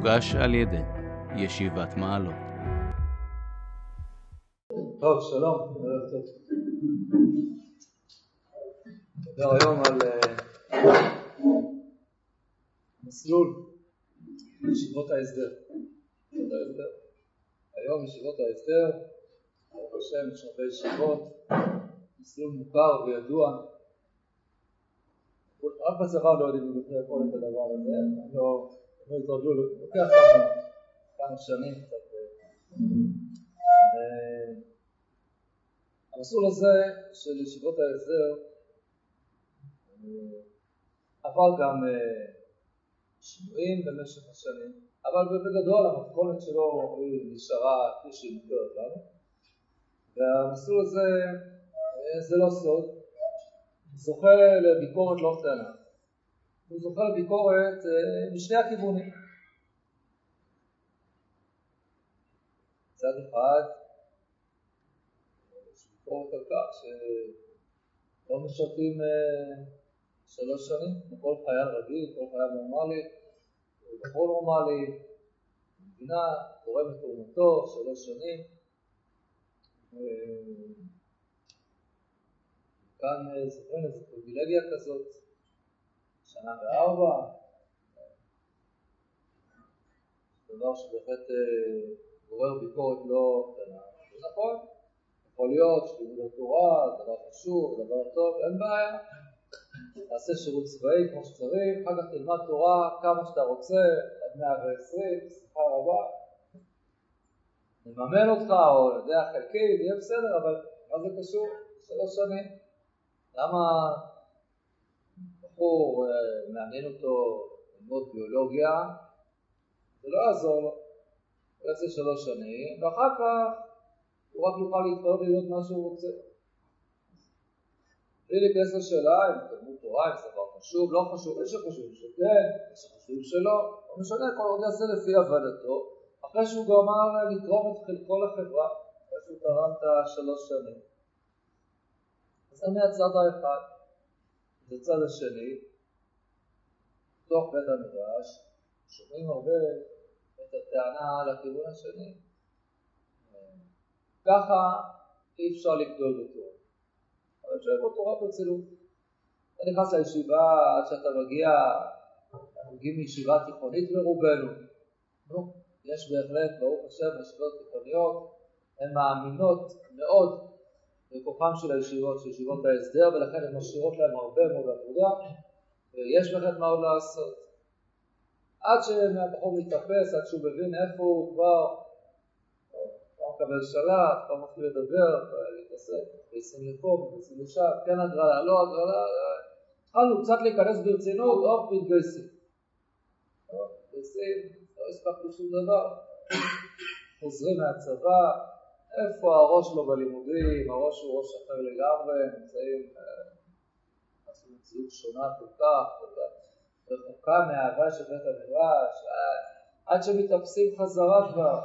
מוגש על ידי ישיבת מעלות. טוב, שלום, ערב טוב. נדבר היום על אה, מסלול ישיבות ההסדר. היום ישיבות ההסדר, ברוך השם, יש הרבה ישיבות, מסלול מוכר וידוע. רק בצבא לא יודעים בכלל לאכול את הדבר הזה, לא, לא התרגלו, לוקח כמה, שנים קצת. אה, המסלול הזה של ישיבות ההסדר אה, עבר גם אה, שינויים במשך השנים, אבל בגדול המתכונת שלו היא נשארה כפי שהיא מוכרת לנו, והמסלול הזה זה לא סוד, זוכה לביקורת לא קטנה. הוא זוכה לביקורת אה, משני הכיוונים. מצד אחד, יש ביקורת על כך שלא משרתים אה, שלוש שנים, כמו כל חייל רגיל, כל חייל נורמלי, בחור נורמלי, המדינה תורמת תרומתו שלוש שנים. אה, כאן זוכרים איזו פריבילגיה כזאת, שנה וארבע, דבר שבהחלט אה, גורר ביקורת לא קטנה. נכון, יכול להיות שלימוד התורה זה דבר חשוב, דבר טוב, אין בעיה. תעשה שירות צבאי כמו שצריך, אחר כך תלמד תורה כמה שאתה רוצה, עד 120, בשמחה רבה. נממן אותך, או יודע, חלקי, יהיה בסדר, אבל מה זה קשור? שלוש שנים. למה בחור אה, מעניין אותו ללמוד ביולוגיה, זה לא יעזור לו, הוא יעשה שלוש שנים, ואחר כך הוא רק יוכל להתפרר וללמוד מה שהוא רוצה. בלי להיכנס לשאלה אם תלמוד תורה, אם זה דבר חשוב, לא חשוב, יש שחושבים שכן, יש שחושבים שלא, לא משנה, כל עוד יעשה לפי הבנתו, אחרי שהוא גמר לתרום את חלקו לחברה, אחרי שהוא תרם את השלוש שנים. זה מהצד האחד. בצד השני, בתוך בית המדרש, שומעים הרבה את הטענה לכיוון השני. ככה אי אפשר לגדול בתורה. אבל שואל בתורה ברצינות. אתה נכנס לישיבה עד שאתה מגיע, אנחנו מגיעים מישיבה תיכונית ברובנו. נו, יש בהחלט, ברוך השם, ישיבות תיכוניות, הן מאמינות מאוד בכוחם של הישיבות, של ישיבות ההסדר, ולכן הן משאירות להם הרבה מאוד עבודה, ויש באמת מה עוד לעשות. עד שהבחור מתאפס, עד שהוא מבין איפה הוא כבר, כבר מקבל שלט, כבר מתחיל לדבר, להתעסק, מתגייסים לפה, מתגייסים לשם, כן הגרלה, לא הגרלה, התחלנו קצת להיכנס ברצינות, הופ, מתגייסים. מתגייסים, לא הספקנו שום דבר, חוזרים מהצבא, איפה הראש לא בלימודים, הראש הוא ראש אחר לגמרי, נמצאים, אה, עשו מציאות שונה כל כך, רחוקה מהאהבה של בית המדרש, עד שמתאפסים חזרה כבר.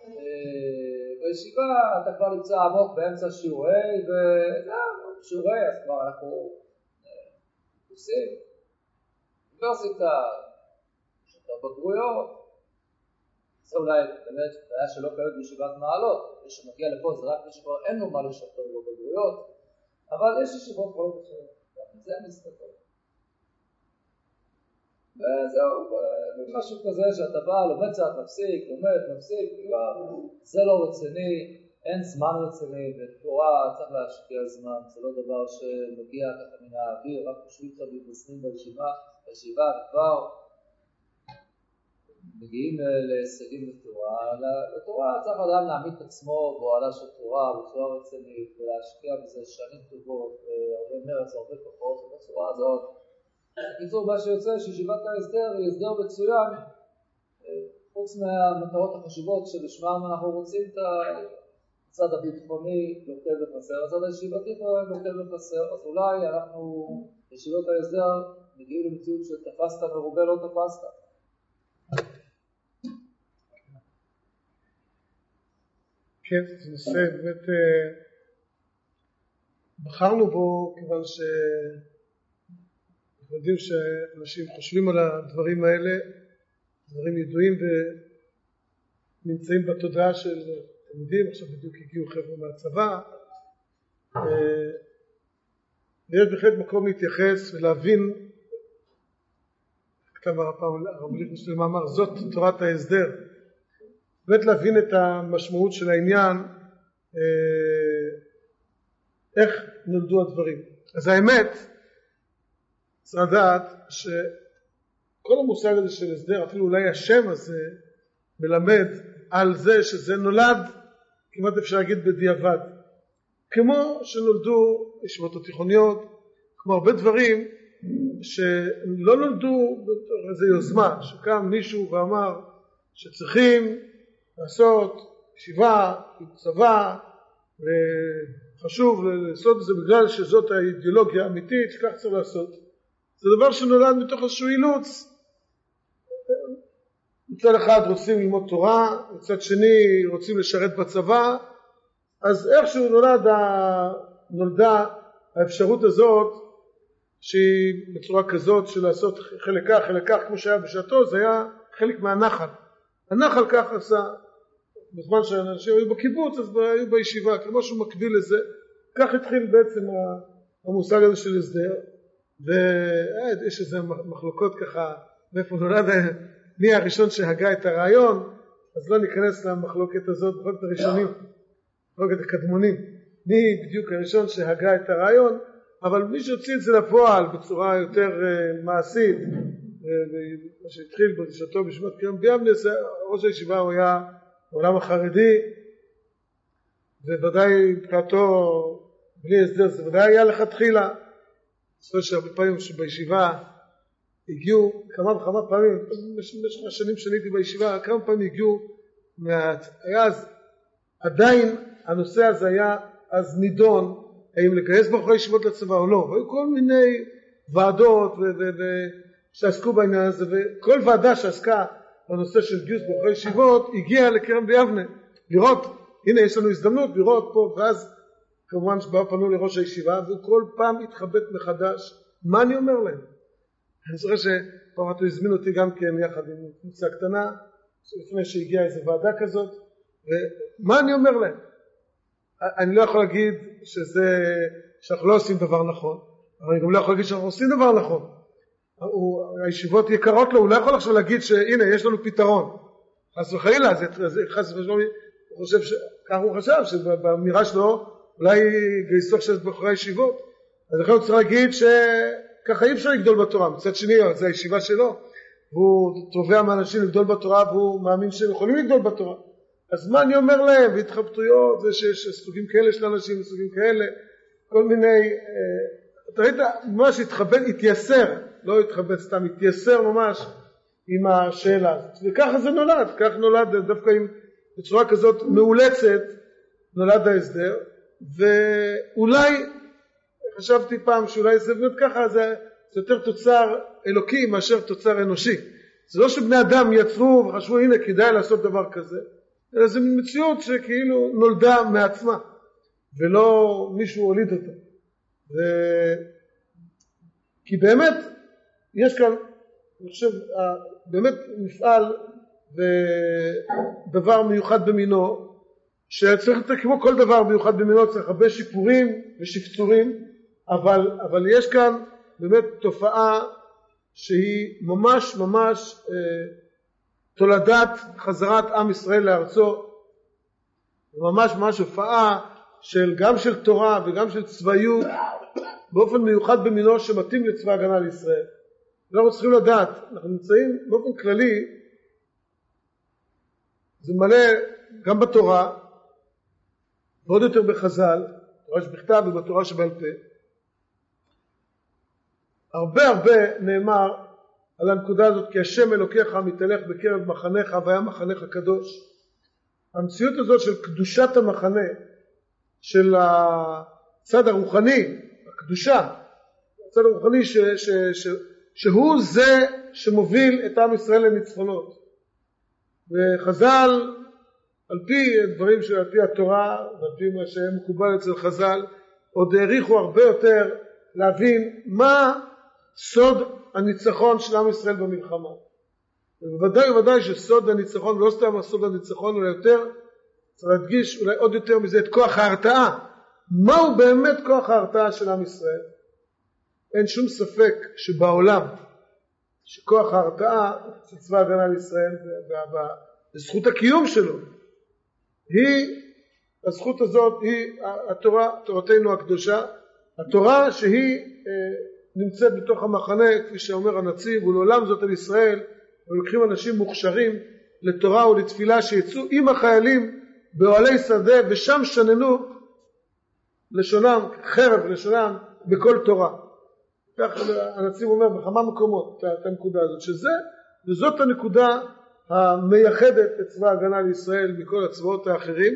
אה, בישיבה אתה כבר נמצא עמוק באמצע שיעורי, וזהו, שיעורי, אז כבר אנחנו אה, עושים. אוניברסיטה, יש את הבגרויות, זה אולי באמת בעיה שלא קיימת בישיבת מעלות, מי שמגיע לפה זה רק מי שכבר אין לו מה לשפר לו בגרויות, אבל יש ישיבות כל אחרות, גם זה מסתכל. וזהו, משהו כזה שאתה בא, לומד קצת, מפסיק, לומד, מפסיק, זה לא רציני, אין זמן רציני, בתורה צריך להשקיע זמן, זה לא דבר שמגיע ככה מן האוויר, רק חושבים קצת מתנסים בישיבה, בישיבה וכבר מגיעים להישגים בתורה, לתורה צריך אדם להעמיד את עצמו באוהלה של תורה בצורה רצינית ולהשקיע בזה שנים טובות, הרבה מרץ, הרבה כוחות, ובצורה הזאת. בקיצור, מה שיוצא שישיבת ההסדר היא הסדר מצוין, חוץ מהמטרות החשובות שבשמם אנחנו רוצים את הצד הביטחוני לוקה וחסר, הצד הישיבתי לוקה וחסר, אז אולי אנחנו, ישיבות ההסדר, מגיעים למציאות שתפסת מרובה לא תפסת. כן, זה נושא באמת אה, בחרנו בו כיוון שאנחנו יודעים שאנשים חושבים על הדברים האלה דברים ידועים ונמצאים בתודעה של תלמידים, עכשיו בדיוק הגיעו חבר'ה מהצבא, אה, ויש בהחלט מקום להתייחס ולהבין, כתב הרב ליכטנשטיין מאמר, זאת תורת ההסדר, באמת להבין את המשמעות של העניין, אה, איך נולדו הדברים. אז האמת, צריך לדעת שכל המושג הזה של הסדר, אפילו אולי השם הזה, מלמד על זה שזה נולד, כמעט אפשר להגיד בדיעבד. כמו שנולדו ישיבות התיכוניות, כמו הרבה דברים שלא נולדו איזו יוזמה, שקם מישהו ואמר שצריכים לעשות ישיבה עם צבא וחשוב לעשות את זה בגלל שזאת האידיאולוגיה האמיתית שכך צריך לעשות. זה דבר שנולד מתוך איזשהו אילוץ. מצד אחד רוצים ללמוד תורה, מצד שני רוצים לשרת בצבא, אז איכשהו נולד, נולדה האפשרות הזאת שהיא בצורה כזאת של לעשות חלק כך, חלק כך, כמו שהיה בשעתו, זה היה חלק מהנחל. הנחל כך עשה, בזמן שאנשים היו בקיבוץ אז היו בישיבה, כמו שהוא מקביל לזה, כך התחיל בעצם המושג הזה של הסדר, ויש איזה מחלוקות ככה, מאיפה נולד, מי הראשון שהגה את הרעיון, אז לא ניכנס למחלוקת הזאת, זאת הראשונים, מחלוקת הקדמונים, מי בדיוק הראשון שהגה את הרעיון, אבל מי שהוציא את זה לפועל בצורה יותר uh, מעשית, מה שהתחיל בגישתו בשמת קרם ביאבנס, ראש הישיבה הוא היה העולם החרדי, וודאי מבחינתו בלי הסדר זה ודאי היה לכתחילה. אני שהרבה פעמים שבישיבה הגיעו כמה וכמה פעמים, במשך השנים שאני הייתי בישיבה, כמה פעמים הגיעו, היה אז, עדיין הנושא הזה היה אז נידון, האם לגייס בחורי ישיבות לצבא או לא, והיו כל מיני ועדות שעסקו בעניין הזה, וכל ועדה שעסקה בנושא של גיוס בחורי ישיבות הגיעה לקרן ביבנה, לראות, הנה יש לנו הזדמנות לראות פה, ואז כמובן שבאו פנו לראש הישיבה, והוא כל פעם התחבט מחדש, מה אני אומר להם? אני זוכר שפעם אחת הוא הזמין אותי גם כן יחד עם קבוצה קטנה, לפני שהגיעה איזו ועדה כזאת, ומה אני אומר להם? אני לא יכול להגיד שזה, שאנחנו לא עושים דבר נכון, אבל אני גם לא יכול להגיד שאנחנו עושים דבר נכון. הוא, הישיבות יקרות לו, הוא לא יכול עכשיו להגיד שהנה יש לנו פתרון. חס וחלילה, זה חס ושלום, הוא חושב. כך הוא חשב, שבאמירה שלו אולי גייסו עכשיו את בחורי הישיבות. אז לכן הוא צריך להגיד שככה אי אפשר לגדול בתורה. מצד שני, זו הישיבה שלו, והוא תובע מאנשים לגדול בתורה והוא מאמין שהם יכולים לגדול בתורה. אז מה אני אומר להם? והתחבטויות, זה שיש סוגים כאלה של אנשים וסוגים כאלה, כל מיני, אה, אתה ראית, ממש התחבט, התייסר, לא התחבט סתם, התייסר ממש עם השאלה הזאת. וככה זה נולד, כך נולד דווקא עם, בצורה כזאת מאולצת, נולד ההסדר, ואולי, חשבתי פעם שאולי זה באמת ככה, זה, זה יותר תוצר אלוקי מאשר תוצר אנושי. זה לא שבני אדם יצרו וחשבו הנה כדאי לעשות דבר כזה, אלא זו מציאות שכאילו נולדה מעצמה, ולא מישהו הוליד אותה. ו... כי באמת יש כאן, אני חושב, באמת מפעל ודבר מיוחד במינו, שצריך, כמו כל דבר מיוחד במינו, צריך הרבה שיפורים ושפצורים, אבל, אבל יש כאן באמת תופעה שהיא ממש ממש אה, תולדת חזרת עם ישראל לארצו, ממש ממש הופעה של, גם של תורה וגם של צבאיות באופן מיוחד במינו שמתאים לצבא הגנה לישראל. אנחנו צריכים לדעת, אנחנו נמצאים באופן כללי, זה מלא גם בתורה ועוד יותר בחז"ל, תורה שבכתב ובתורה שבעל פה. הרבה הרבה נאמר על הנקודה הזאת כי השם אלוקיך מתהלך בקרב מחניך והיה מחניך קדוש. המציאות הזאת של קדושת המחנה, של הצד הרוחני, הקדושה, הצד הרוחני ש, ש, ש, שהוא זה שמוביל את עם ישראל לניצחונות. וחז"ל, על פי דברים שעל פי התורה ועל פי מה שמקובל אצל חז"ל, עוד העריכו הרבה יותר להבין מה סוד הניצחון של עם ישראל במלחמה. ובוודאי ובוודאי שסוד הניצחון, לא סתם סוד הניצחון, אלא יותר, צריך להדגיש אולי עוד יותר מזה את כוח ההרתעה. מהו באמת כוח ההרתעה של עם ישראל? אין שום ספק שבעולם, שכוח ההרתעה של צבא ההגנה לישראל וזכות הקיום שלו, היא, הזכות הזאת היא התורה, תורתנו הקדושה, התורה שהיא אה, נמצאת בתוך המחנה, כפי שאומר הנציב, ולעולם זאת על ישראל, ולוקחים אנשים מוכשרים לתורה ולתפילה שיצאו עם החיילים באוהלי שדה ושם שננו לשונם, חרב לשונם, בכל תורה. כך הנציב אומר בכמה מקומות את הנקודה הזאת, שזה, וזאת הנקודה המייחדת את צבא ההגנה לישראל מכל הצבאות האחרים,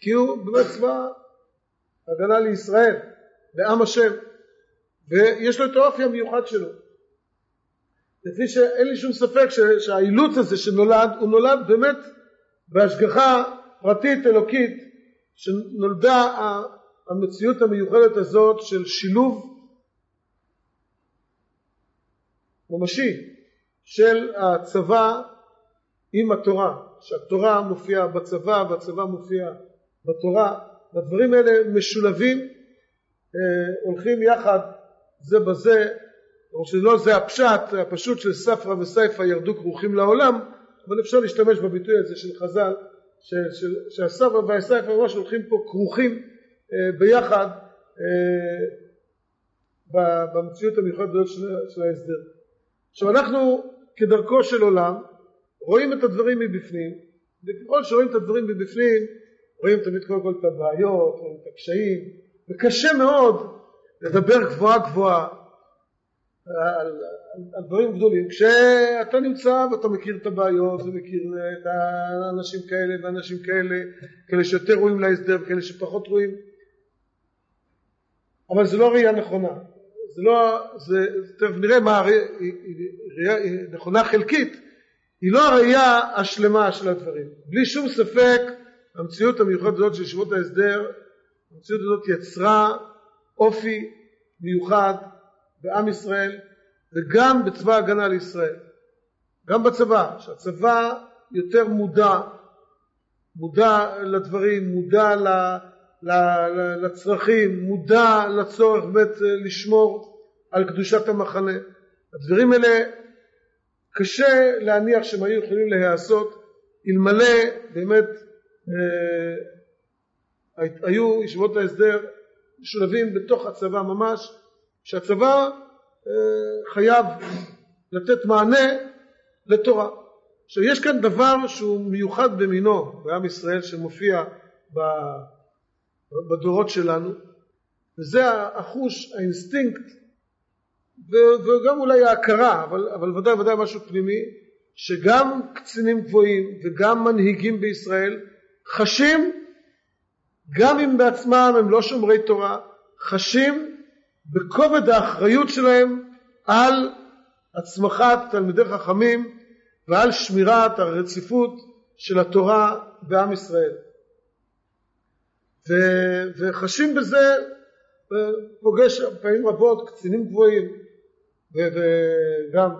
כי הוא באמת צבא הגנה לישראל, לעם השם, ויש לו את האופי המיוחד שלו. לפי שאין לי שום ספק שהאילוץ הזה שנולד, הוא נולד באמת בהשגחה פרטית אלוקית, שנולדה המציאות המיוחדת הזאת של שילוב ממשי של הצבא עם התורה, שהתורה מופיעה בצבא והצבא מופיע בתורה, והדברים האלה משולבים, אה, הולכים יחד זה בזה, או שלא זה הפשט הפשוט של ספרא וסייפא ירדו כרוכים לעולם, אבל אפשר להשתמש בביטוי הזה של חז"ל, שהספרא והסייפא ממש הולכים פה כרוכים אה, ביחד אה, במציאות המיוחדת של, של ההסדר. עכשיו אנחנו כדרכו של עולם רואים את הדברים מבפנים וככל שרואים את הדברים מבפנים רואים תמיד קודם כל את הבעיות, רואים את הקשיים וקשה מאוד לדבר גבוהה גבוהה על, על, על דברים גדולים כשאתה נמצא ואתה מכיר את הבעיות ומכיר את האנשים כאלה ואנשים כאלה כאלה שיותר רואים להסדר וכאלה שפחות רואים אבל זה לא ראייה נכונה זה לא, זה, תכף נראה מה הראייה נכונה חלקית, היא לא הראייה השלמה של הדברים. בלי שום ספק המציאות המיוחדת הזאת של ישיבות ההסדר, המציאות הזאת יצרה אופי מיוחד בעם ישראל וגם בצבא ההגנה לישראל. גם בצבא, שהצבא יותר מודע, מודע לדברים, מודע ל... לצרכים, מודע לצורך באמת אה, לשמור על קדושת המחנה. הדברים האלה קשה להניח שהם היו יכולים להיעשות אלמלא באמת אה, היו ישיבות ההסדר משולבים בתוך הצבא ממש, שהצבא אה, חייב לתת מענה לתורה. עכשיו יש כאן דבר שהוא מיוחד במינו בעם ישראל שמופיע ב... בדורות שלנו, וזה החוש, האינסטינקט, וגם אולי ההכרה, אבל, אבל ודאי ודאי משהו פנימי, שגם קצינים גבוהים וגם מנהיגים בישראל חשים, גם אם בעצמם הם לא שומרי תורה, חשים בכובד האחריות שלהם על הצמחת תלמידי חכמים ועל שמירת הרציפות של התורה בעם ישראל. וחשים בזה, פוגש פעמים רבות קצינים גבוהים וגם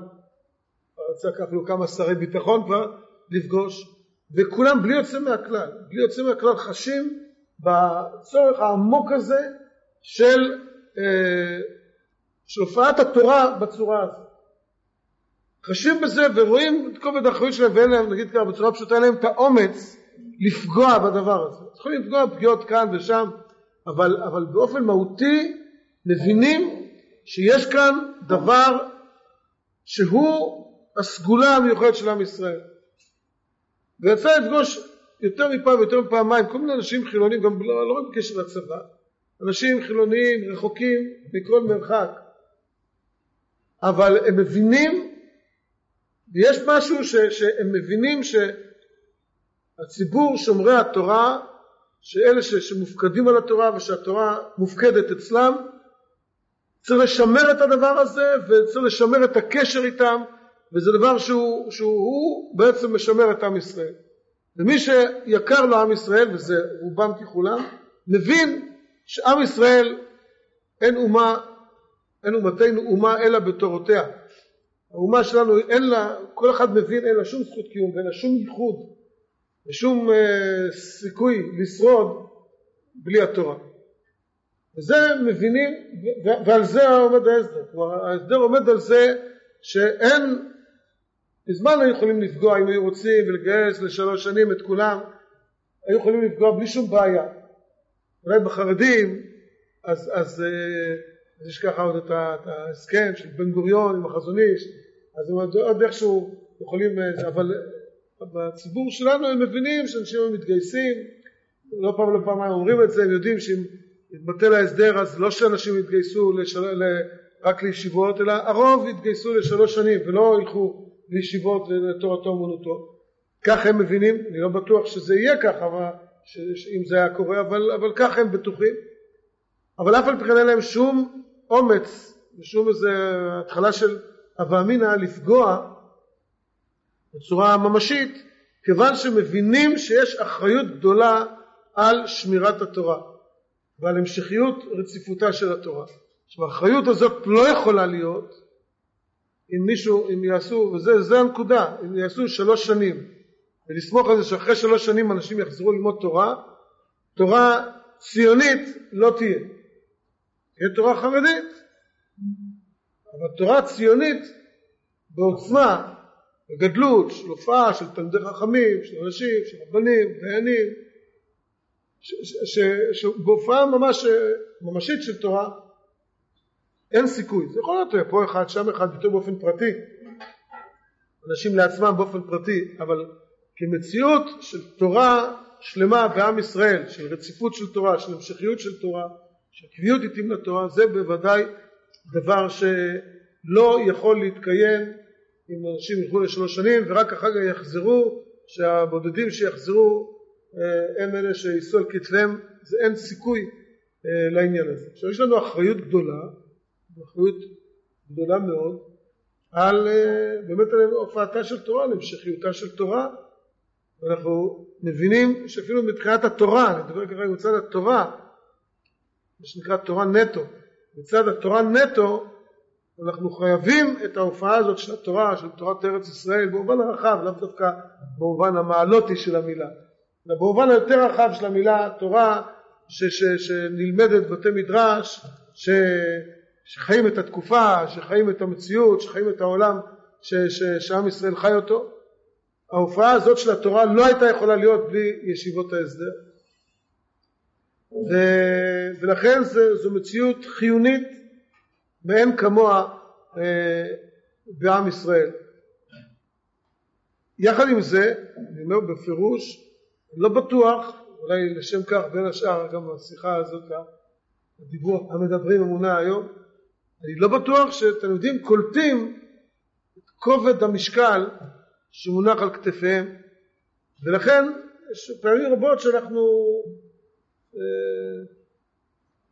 יצא ככה כמה שרי ביטחון כבר לפגוש וכולם בלי יוצא מהכלל, בלי יוצא מהכלל חשים בצורך העמוק הזה של, אה, של הופעת התורה בצורה הזאת. חשים בזה ורואים את כובד האחריות שלהם ואין להם, נגיד ככה בצורה פשוטה, אין להם את האומץ לפגוע בדבר הזה. יכולים לפגוע פגיעות כאן ושם, אבל, אבל באופן מהותי מבינים שיש כאן דבר שהוא הסגולה המיוחדת של עם ישראל. ויצא לפגוש יותר מפעם ויותר מפעמיים כל מיני אנשים חילונים, גם לא, לא רק בקשר לצבא, אנשים חילוניים רחוקים מכל מרחק, אבל הם מבינים, ויש משהו ש, שהם מבינים ש... הציבור שומרי התורה, שאלה שמופקדים על התורה ושהתורה מופקדת אצלם, צריך לשמר את הדבר הזה וצריך לשמר את הקשר איתם וזה דבר שהוא, שהוא בעצם משמר את עם ישראל. ומי שיקר לו עם ישראל, וזה רובם ככולם, מבין שעם ישראל אין אומה, אין אומתנו אומה אלא בתורותיה. האומה שלנו אין לה, כל אחד מבין אין לה שום זכות קיום ואין לה שום ייחוד ושום אה, סיכוי לשרוד בלי התורה. וזה מבינים, ועל זה עומד ההסדר. כלומר ההסדר עומד על זה שאין, מזמן היו יכולים לפגוע אם היו רוצים ולגייס לשלוש שנים את כולם, היו יכולים לפגוע בלי שום בעיה. אולי בחרדים, אז, אז, אה, יש ככה עוד את ההסכם של בן גוריון עם החזון איש, אז הם עוד, עוד איכשהו יכולים, אה, אבל בציבור שלנו הם מבינים שאנשים מתגייסים, לא פעם לא פעמיים אומרים את זה, הם יודעים שאם יתבטל ההסדר אז לא שאנשים יתגייסו לשל... רק לישיבות, אלא הרוב יתגייסו לשלוש שנים ולא ילכו לישיבות לתורתו אומנותו. כך הם מבינים, אני לא בטוח שזה יהיה ככה, אבל, אם זה היה קורה, אבל, אבל כך הם בטוחים. אבל אף על פי כן אין להם שום אומץ ושום איזה התחלה של הווה אמינא לפגוע בצורה ממשית, כיוון שמבינים שיש אחריות גדולה על שמירת התורה ועל המשכיות רציפותה של התורה. עכשיו האחריות הזאת לא יכולה להיות אם מישהו, אם יעשו, וזה הנקודה, אם יעשו שלוש שנים ולסמוך על זה שאחרי שלוש שנים אנשים יחזרו ללמוד תורה, תורה ציונית לא תהיה. תהיה תורה חרדית, אבל תורה ציונית בעוצמה, בגדלות, של הופעה, של תלמידי חכמים, של אנשים, של רבנים, דיינים, שבהופעה ממש ממשית של תורה אין סיכוי. זה יכול להיות פה אחד, שם אחד, יותר באופן פרטי, אנשים לעצמם באופן פרטי, אבל כמציאות של תורה שלמה בעם ישראל, של רציפות של תורה, של המשכיות של תורה, של קביעות עתים לתורה, זה בוודאי דבר שלא יכול להתקיים אם אנשים ילכו לשלוש שנים ורק אחר כך יחזרו, שהבודדים שיחזרו אה, הם אלה שיישאו על כתפיהם, זה אין סיכוי אה, לעניין הזה. עכשיו יש לנו אחריות גדולה, אחריות גדולה מאוד, על אה, באמת על הופעתה של תורה, על המשכיותה של תורה, ואנחנו מבינים שאפילו מבחינת התורה, נדבר כרגע מצד התורה, מה שנקרא תורה נטו, מצד התורה נטו אנחנו חייבים את ההופעה הזאת של התורה, של תורת ארץ ישראל, במובן הרחב, לאו דווקא במובן המעלותי של המילה, אלא במובן היותר רחב של המילה תורה ש, ש, שנלמדת בבתי מדרש, ש, שחיים את התקופה, שחיים את המציאות, שחיים את העולם ש, ש, שעם ישראל חי אותו. ההופעה הזאת של התורה לא הייתה יכולה להיות בלי ישיבות ההסדר. ו, ולכן זה, זו מציאות חיונית מאין כמוה אה, בעם ישראל. יחד עם זה, אני אומר בפירוש, לא בטוח, אולי לשם כך בין השאר גם השיחה הזאת, הדיבור המדברים אמונה היום, אני לא בטוח שתלמידים קולטים את כובד המשקל שמונח על כתפיהם ולכן יש פעמים רבות שאנחנו אה,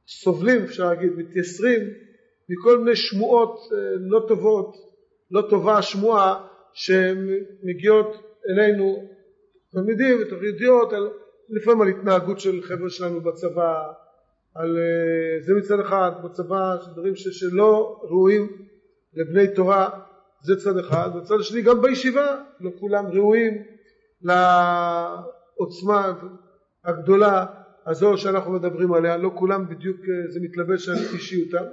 סובלים אפשר להגיד, מתייסרים מכל מיני שמועות אה, לא טובות, לא טובה השמועה שמגיעות אלינו תלמידים על, לפעמים על התנהגות של חבר'ה שלנו בצבא, על אה, זה מצד אחד, בצבא, דברים שלא ראויים לבני תורה, זה צד אחד, וצד שני גם בישיבה, לא כולם ראויים לעוצמה הגדולה הזו שאנחנו מדברים עליה, לא כולם בדיוק אה, זה מתלבש על אישיותם.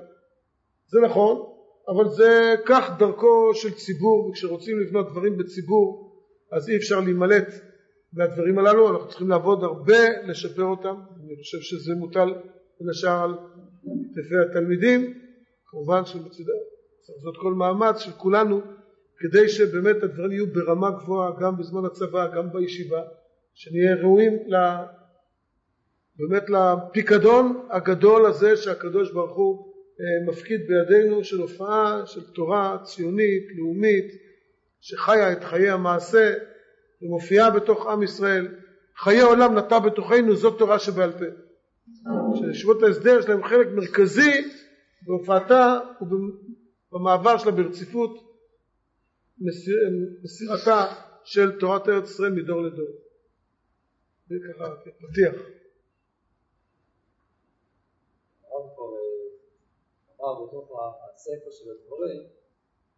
זה נכון, אבל זה כך דרכו של ציבור, וכשרוצים לבנות דברים בציבור אז אי אפשר להימלט מהדברים הללו, אנחנו צריכים לעבוד הרבה לשפר אותם, אני חושב שזה מוטל בין השאר על כתפי התלמידים, כמובן שמצדה צריך לעשות כל מאמץ של כולנו כדי שבאמת הדברים יהיו ברמה גבוהה גם בזמן הצבא, גם בישיבה, שנהיה ראויים באמת לפיקדון הגדול הזה שהקדוש ברוך הוא מפקיד בידינו של הופעה של תורה ציונית, לאומית, שחיה את חיי המעשה ומופיעה בתוך עם ישראל. חיי עולם נטע בתוכנו, זאת תורה שבעל פה. שישיבות ההסדר יש להם חלק מרכזי בהופעתה ובמעבר שלה ברציפות מסיר, מסירתה של תורת ארץ ישראל מדור לדור. זה ככה כפתיח. אמר בתוך הספר של הדברים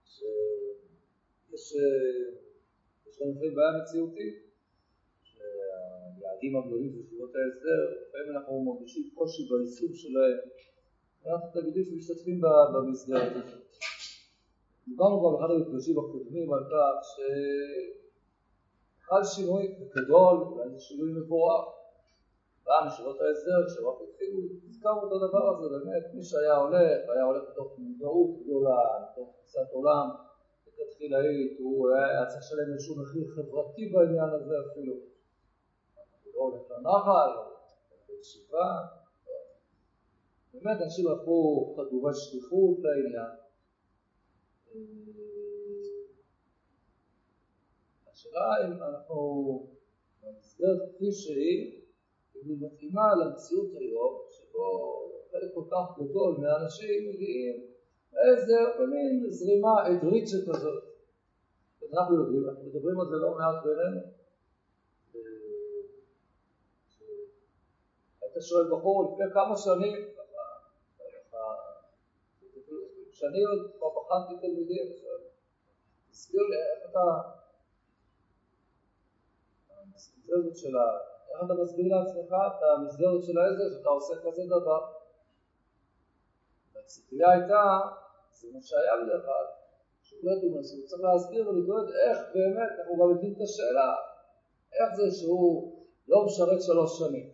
שיש לנו לפעמים בעיה מציאותית, שהיעדים הגדולים של ישיבות ההסדר, לפעמים אנחנו מרגישים קושי ביישום שלהם, ואנחנו תלמידים שמשתתפים במסגרת הזאת. דיברנו כבר באחד המפגשים הקודמים על כך שחל שינוי גדול, אולי זה שינוי מבורך. פעם ישיבות ההסדר, כשרק התחילו, הזכרנו את הדבר הזה, באמת, מי שהיה הולך, היה הולך מתוך מודעות גדולה, מתוך תפיסת עולם, לכתחילאית, הוא היה צריך לשלם איזשהו מחיר חברתי בעניין הזה אפילו. הוא לא הולך לנחל, לישיבה. באמת, אנשים לקחו חדורי שליחות לעניין. השאלה אם אנחנו, במסגרת כפי שהיא, היא מתאימה למציאות היום, שבו חלק כל כך גדול מהאנשים מגיעים לאיזה במין זרימה עברית שכזאת. אנחנו יודעים, אנחנו מדברים על זה לא מעט בינינו. היית שואל בחור לפני כמה שנים, כשאני עוד כבר בחנתי תלמידים, תסביר לי איך אתה, המסגרת של ה... איך אתה מסביר לעצמך את המסגרת של העזר שאתה עושה כזה דבר? והציפייה הייתה, זה מה שהיה בדרך כלל, שהוא צריך להסביר ולהתמודד איך באמת, אנחנו גם מבינים את השאלה, איך זה שהוא לא משרת שלוש שנים.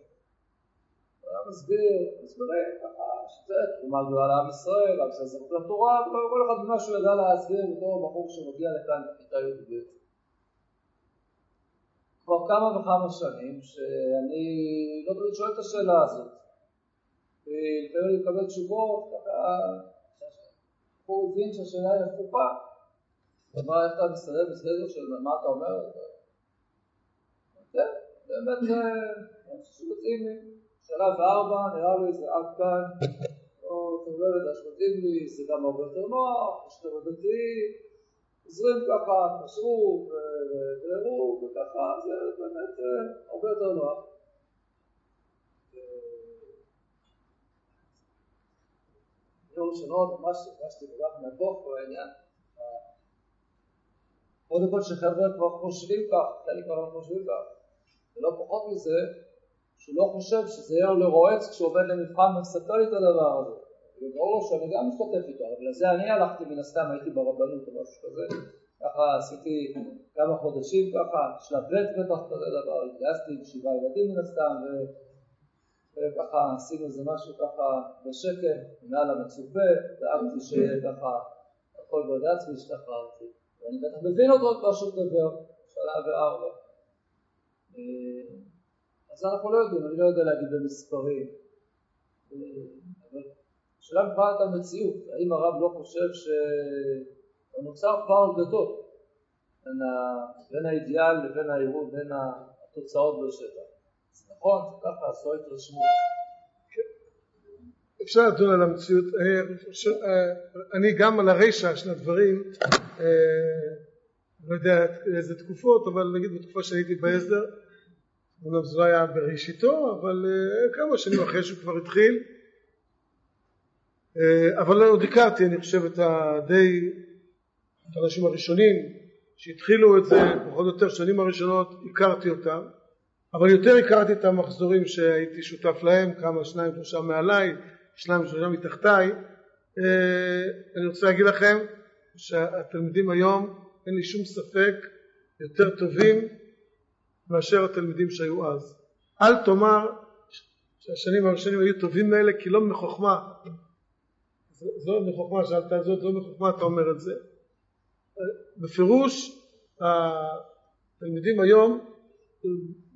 הוא היה מסביר, מסבירים ככה, שזה תרומה גדולה לעם ישראל, עם ישראל זכות לתורה, וכל אחד ממה שהוא ידע להסביר בתור בחור שמגיע לכאן בכיתה י"ב. כבר כמה וכמה שנים שאני לא תמיד שואל את השאלה הזאת. ולפעמים אני מקבל תשובות, הוא הבין שהשאלה היא הפוכה. מה איך אתה מסתדר בסדר של מה אתה אומר? כן, באמת זה שמתאים לי. שלב ארבע, נראה לי זה עד כאן, או אתה אומר, זה שמתאים לי, זה גם הרבה יותר נוח, יש יותר דתי, עוזרים ככה, כשרות ובירור וככה, זה באמת הרבה יותר נוח. יום ראשונות ממש הרגשתי כל מהדוח בעניין. קודם כל שחבר'ה כבר חושבים כך, חלק כבר חושבים כך, ולא פחות מזה, שהוא לא חושב שזה יהיה לו לרועץ כשהוא עובד למבחן ומספר לי את הדבר הזה. לו שאני גם משתתף איתו, אבל לזה אני הלכתי מן הסתם, הייתי ברבנות או משהו כזה, ככה עשיתי כמה חודשים ככה, שלב ב' בטח כזה דבר, התגייסתי עם שבעה ילדים מן הסתם, וככה עשינו איזה משהו ככה בשקט, מעל המצופה, דאגתי שיהיה ככה הכל בד"ץ והשתחררתי. ואני בטח מבין אותו כבר שהוא מדבר, שנה וארבע. אז אנחנו לא יודעים, אני לא יודע להגיד במספרים. השאלה מבחינת המציאות, האם הרב לא חושב שנוצר פער גדול בין, ה... בין האידיאל לבין העירוב, בין התוצאות בשטח. זה נכון, ככה, עשו התרשמות. אפשר לדון על המציאות, אני גם על הרשע של הדברים, לא יודע איזה תקופות, אבל נגיד בתקופה שהייתי בהסדר, אומנם זה לא היה בראשיתו, אבל כמה שנים אחרי שהוא כבר התחיל, אבל עוד הכרתי, אני חושב, את הדי, את האנשים הראשונים שהתחילו את זה, פחות או יותר שנים הראשונות, הכרתי אותם, אבל יותר הכרתי את המחזורים שהייתי שותף להם, כמה שניים שלושה מעליי, שניים שלושה מתחתיי. אני רוצה להגיד לכם שהתלמידים היום, אין לי שום ספק, יותר טובים מאשר התלמידים שהיו אז. אל תאמר שהשנים הראשונים היו טובים מאלה כי לא מחוכמה. זו מחוכמה, שאלת על זאת, זו מחוכמה אתה אומר את זה. בפירוש התלמידים היום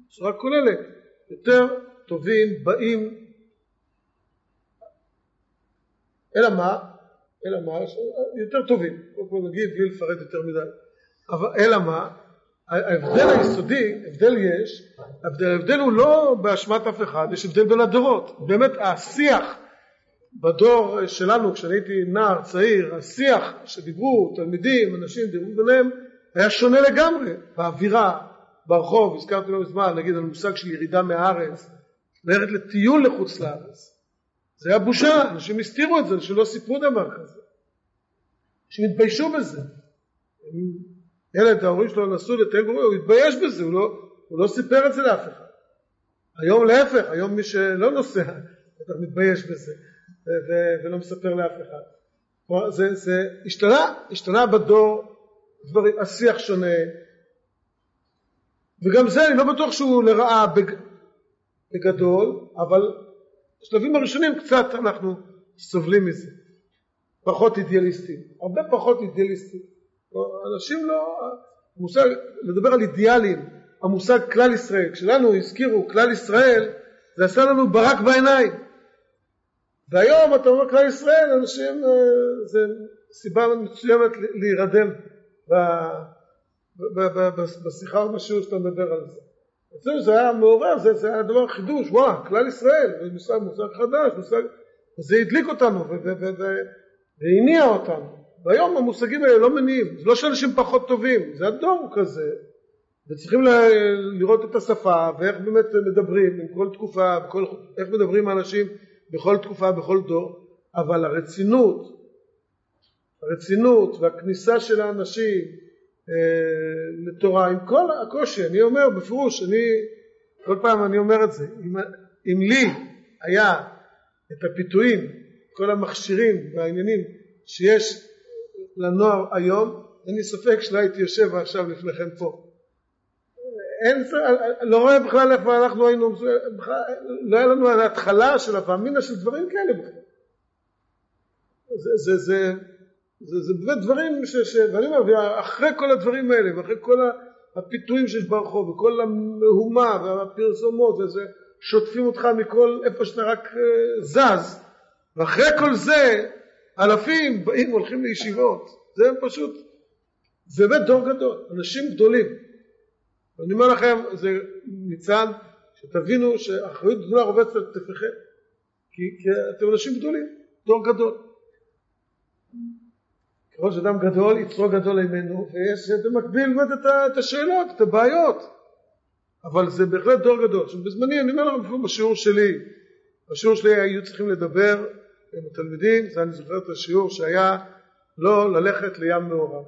בצורה כוללת יותר טובים באים אלא מה? אלא מה? יותר טובים, בוא נגיד בלי לפרט יותר מדי אבל אלא מה? ההבדל היסודי, הבדל יש, ההבדל הוא לא באשמת אף אחד, יש הבדל בין הדורות, באמת השיח בדור שלנו כשאני הייתי נער צעיר, השיח שדיברו תלמידים, אנשים דיברו ביניהם היה שונה לגמרי באווירה, ברחוב, הזכרתי לא מזמן, נגיד על מושג של ירידה מהארץ, ללכת לטיול לחוץ לארץ. זה היה בושה, אנשים הסתירו את זה, אנשים לא סיפרו דבר כזה. שהתביישו בזה. ילד, ההורים שלו נסעו לטייל גורם, הוא התבייש בזה, הוא לא, הוא לא סיפר את זה לאף אחד. היום להפך, היום מי שלא נוסע, אתה מתבייש בזה, ולא מספר לאף אחד. זה, זה השתנה, השתנה בדור, דברים, השיח שונה, וגם זה אני לא בטוח שהוא לרעה בג... בגדול, אבל בשלבים הראשונים קצת אנחנו סובלים מזה. פחות אידיאליסטים, הרבה פחות אידיאליסטים. אנשים לא, המושג, לדבר על אידיאלים, המושג כלל ישראל, כשלנו הזכירו כלל ישראל, זה עשה לנו ברק בעיניים. והיום אתה אומר כלל ישראל, אנשים, אה, זה סיבה מסוימת להירדם בשיחה או בשיעור שאתה מדבר על זה. אצלנו זה היה מעורר, זה, זה היה דבר חידוש, וואו, כלל ישראל, זה מושג, מושג חדש, מושג, זה הדליק אותנו והניע אותנו. והיום המושגים האלה לא מניעים, זה לא שאנשים פחות טובים, זה הדור כזה, וצריכים לראות את השפה ואיך באמת מדברים עם כל תקופה, בכל, איך מדברים האנשים בכל תקופה, בכל דור, אבל הרצינות, הרצינות והכניסה של האנשים אה, לתורה, עם כל הקושי, אני אומר בפירוש, אני, כל פעם אני אומר את זה, אם, אם לי היה את הפיתויים, כל המכשירים והעניינים שיש לנוער היום, אין לי ספק שלא הייתי יושב עכשיו לפניכם פה. אין, לא רואה בכלל איפה אנחנו היינו, בכלל, לא היה לנו על ההתחלה של הפאמינה של דברים כאלה בכלל. זה, זה, זה, זה, זה באמת דברים ש... ש ואני אומר, אחרי כל הדברים האלה, ואחרי כל הפיתויים שיש ברחוב, וכל המהומה והפרסומות, וזה, שוטפים אותך מכל איפה שאתה רק אה, זז, ואחרי כל זה, אלפים באים והולכים לישיבות, זה פשוט, זה באמת דור גדול, אנשים גדולים. אני אומר לכם, זה ניצן, שתבינו שאחריות גדולה רובצת על כתפיכם, כי, כי אתם אנשים גדולים, דור גדול. ככל שאדם גדול, יצרו גדול ממנו, ויש במקביל באמת את השאלות, את הבעיות. אבל זה בהחלט דור גדול. עכשיו בזמני, אני אומר לכם, בשיעור שלי, בשיעור שלי היו צריכים לדבר עם התלמידים, זה אני זוכר את השיעור שהיה לא ללכת לים מעורב.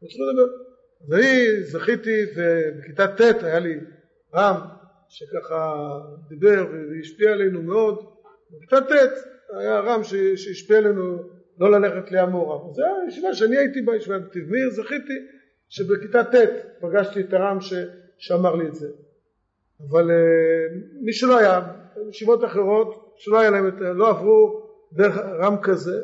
צריכים לדבר. אז אני זכיתי, ובכיתה ט' היה לי רם שככה דיבר והשפיע עלינו מאוד. בכיתה ט' היה רם שהשפיע עלינו לא ללכת לים מעורב. זו הישיבה שאני הייתי בה, ישיבה בנתיב מאיר, זכיתי שבכיתה ט' פגשתי את הרם ש... שאמר לי את זה. אבל uh, מי שלא היה, ישיבות אחרות שלא היה להם את, לא עברו דרך רם כזה,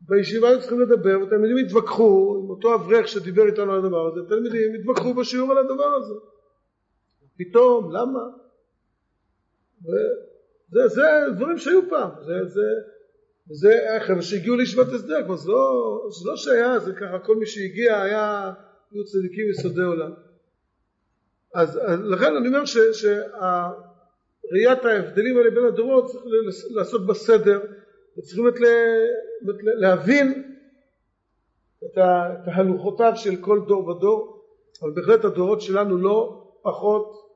בישיבה היו צריכים לדבר ותלמידים התווכחו עם אותו אברך שדיבר איתנו על הדבר הזה, תלמידים התווכחו בשיעור על הדבר הזה. פתאום, למה? וזה זה דברים שהיו פעם, זה, זה, זה חבר'ה שהגיעו לישיבת הסדר, כבר זה לא, זה לא שהיה, זה ככה כל מי שהגיע היה, היו צדיקים יסודי עולם. אז, אז לכן אני אומר שראיית ההבדלים האלה בין הדורות צריך לעשות בסדר וצריכים את להבין את תהלוכותיו של כל דור ודור אבל בהחלט הדורות שלנו לא פחות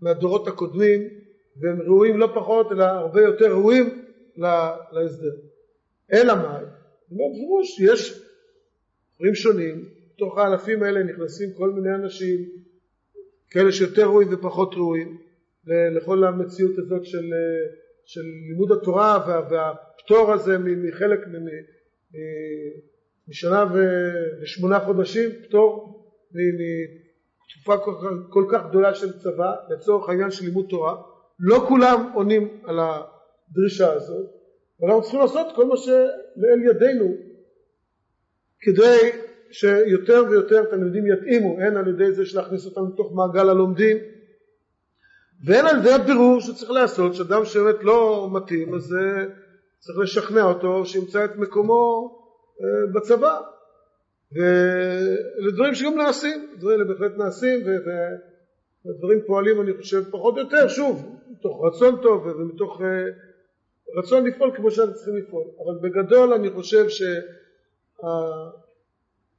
מהדורות הקודמים והם ראויים לא פחות אלא הרבה יותר ראויים להסדר. אלא מה? בפירוש יש דברים שונים, בתוך האלפים האלה נכנסים כל מיני אנשים, כאלה שיותר ראויים ופחות ראויים, לכל המציאות הזאת של, של לימוד התורה וה, והפטור הזה מחלק משנה ושמונה חודשים, פטור מתקופה כל כך גדולה של צבא לצורך העניין של לימוד תורה, לא כולם עונים על הדרישה הזאת, ואנחנו צריכים לעשות כל מה שלאל ידינו כדי שיותר ויותר תלמידים יתאימו, הן על ידי זה שלהכניס אותם לתוך מעגל הלומדים, והן על ידי הבירור שצריך לעשות, שאדם שבאמת לא מתאים, אז צריך לשכנע אותו שימצא את מקומו אה, בצבא. ואלה דברים שגם נעשים, דברים האלה בהחלט נעשים, ודברים פועלים אני חושב פחות או יותר, שוב, מתוך רצון טוב ומתוך uh, רצון לפעול כמו שאנחנו צריכים לפעול, אבל בגדול אני חושב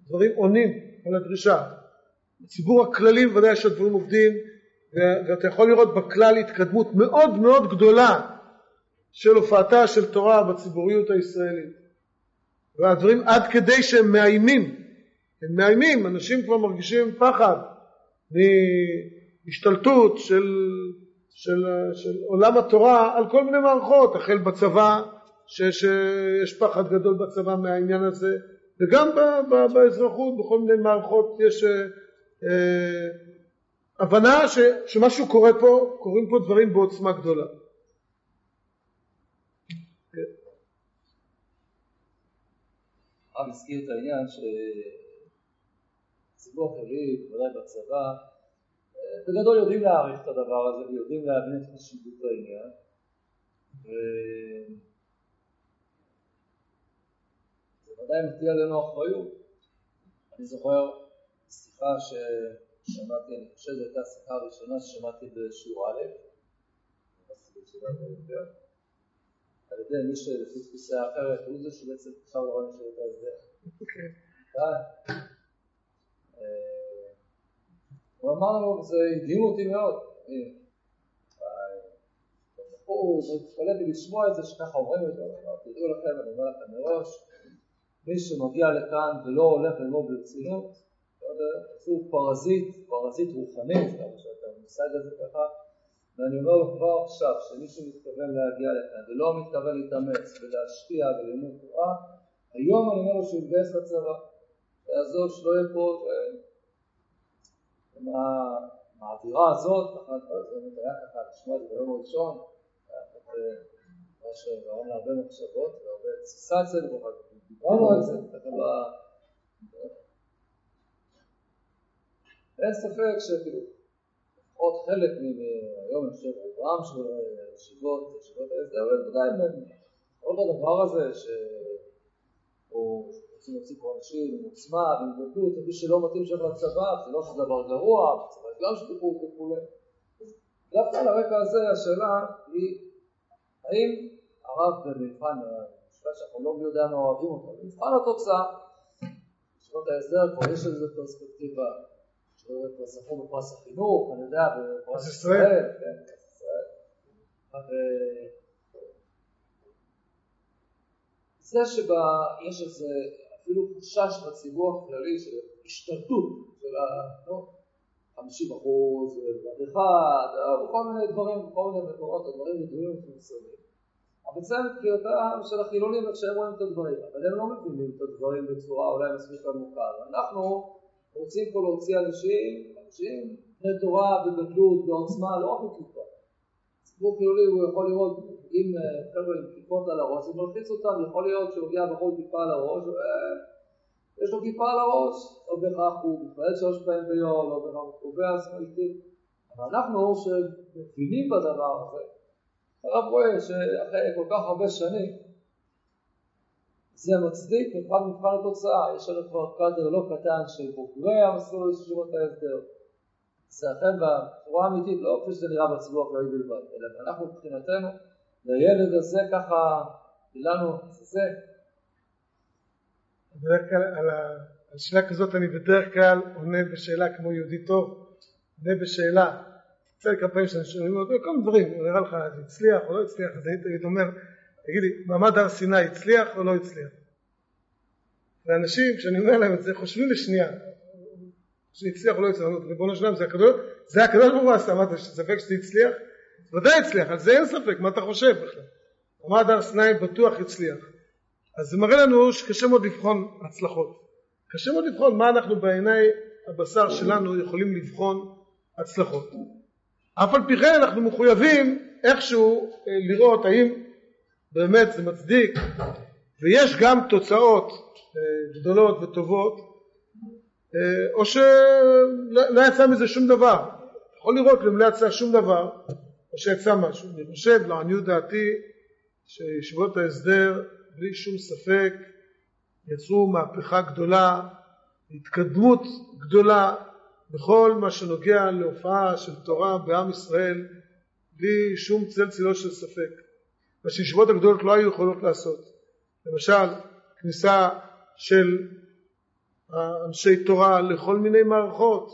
שהדברים עונים על הדרישה. בציבור הכללי בוודאי שהדברים עובדים, ואתה יכול לראות בכלל התקדמות מאוד מאוד גדולה של הופעתה של תורה בציבוריות הישראלית. והדברים עד כדי שהם מאיימים. הם מאיימים, אנשים כבר מרגישים פחד מהשתלטות של, של, של עולם התורה על כל מיני מערכות, החל בצבא, שיש פחד גדול בצבא מהעניין הזה, וגם ב, ב, באזרחות, בכל מיני מערכות יש אה, אה, הבנה ש, שמשהו קורה פה, קורים פה דברים בעוצמה גדולה. הרב הזכיר את העניין שציבור הכללי, בוודאי בצבא, בגדול יודעים להעריך את הדבר הזה ויודעים להבין את חשיבות העניין. וזה ודאי מטיל עלינו אחריות. אני זוכר שיחה ששמעתי, אני חושב שזו הייתה השיחה הראשונה ששמעתי בשיעור א', על ידי מי שלפי תפיסה אחרת הוא זה שבעצם עכשיו לא רואה את ההסדר. הוא אמר לנו, וזה הדהים אותי מאוד, הוא התפלא לי לשמוע את זה שככה אומרים את זה, תדעו לכם, אני אומר לכם מראש, מי שמגיע לכאן ולא הולך ללמוד ברצינות, הוא פרזיט, פרזיט רוחני, כמה שאתה מושג הזה ככה, ואני אומר לו כבר עכשיו, שמישהו מתכוון להגיע לכאן ולא מתכוון להתאמץ ולהשקיע בלימוד תורה, היום אני אומר לו שהוא יתגייס לצבא, יעזור שלא יהיה פה, האווירה הזאת, היה ככה לשמוע את זה ביום הראשון, מה שגרם להרבה מחשבות והרבה אצלנו, דיברנו על זה, אין ספק שכאילו לפחות חלק מהיום אני חושב רובם של ישיבות, ישיבות ההסדר, אבל ודאי עוד הדבר הזה שהוא רוצים להוציא פה אנשים עם עוצמה ועם גדלות, ומי שלא מתאים שם לצבא, זה לא שזה דבר גרוע, יש גם שקיפות וכולי. דווקא על הרקע הזה השאלה היא האם הרב במבחן, המשפט שאנחנו לא מי יודע מה אוהבים אותו, במבחן התוצאה, ישיבות ההסדר כבר יש איזו פרספקטיבה זכו בפרס החינוך, אני יודע, בפרס ישראל, כן, ישראל. זה שיש איזה אפילו חשש בציבור הכללי של השתלטות של ה-50 לא, אחוז, אחד, וכל מיני דברים, בכל מיני מקורות, הדברים ידועים ומפורסמים. אבל זה מבחינתם של החילונים איך שהם רואים את הדברים, אבל הם לא מבינים את הדברים בצורה אולי מספיק עמוקה. אנחנו רוצים פה להוציא אנשים, אנשים בני תורה בגדלות, בעוצמה, לא רק בכיפה. ציבור חילוני הוא יכול לראות עם חבר'ה עם כיפות על הראש, הוא מלחיץ אותם, יכול להיות שהוא מגיע בחור כיפה על הראש, יש לו כיפה על הראש, לא בהכרח הוא מתפעל שלוש פעמים ביום, לא בהכרח הוא קובע סמלתי, אבל אנחנו שמבינים בדבר הזה, הרב רואה שאחרי כל כך הרבה שנים זה מצדיק מבחן מבחן התוצאה, יש לנו כבר קאדר לא קטן של בוגרי המסלול של ישיבות ההסדר. זה אכן בצורה אמיתית, לא כפי שזה נראה בציבור הכללי בלבד, אלא אנחנו מבחינתנו, לילד הזה ככה, לנו, זה. בדרך כלל על. על שאלה כזאת אני בדרך כלל עונה בשאלה כמו יהודי טוב, עונה בשאלה. לי כמה פעמים שאני שואל, כל מיני דברים, נראה לך זה הצליח או לא הצליח, אז תמיד אומר, תגיד לי, מעמד הר סיני הצליח או לא הצליח? ואנשים, כשאני אומר להם את זה, חושבים לשנייה, שהצליח או לא הצליח, ריבונו שלם, זה הקדוש, זה הקדוש ברוך הוא עשה, מה אתה ספק שזה הצליח? ודאי הצליח, על זה אין ספק, מה אתה חושב בכלל? מעמד הר סיני בטוח הצליח. אז זה מראה לנו שקשה מאוד לבחון הצלחות. קשה מאוד לבחון מה אנחנו בעיני הבשר שלנו יכולים לבחון הצלחות. אף על פי כן אנחנו מחויבים איכשהו אה, לראות האם באמת זה מצדיק ויש גם תוצאות אה, גדולות וטובות אה, או שלא יצא מזה שום דבר. יכול לראות אם לא יצא שום דבר או שיצא משהו. אני חושב לעניות דעתי שישיבות ההסדר בלי שום ספק יצרו מהפכה גדולה התקדמות גדולה בכל מה שנוגע להופעה של תורה בעם ישראל בלי שום צל צילו של ספק מה שישיבות הגדולות לא היו יכולות לעשות. למשל, כניסה של אנשי תורה לכל מיני מערכות,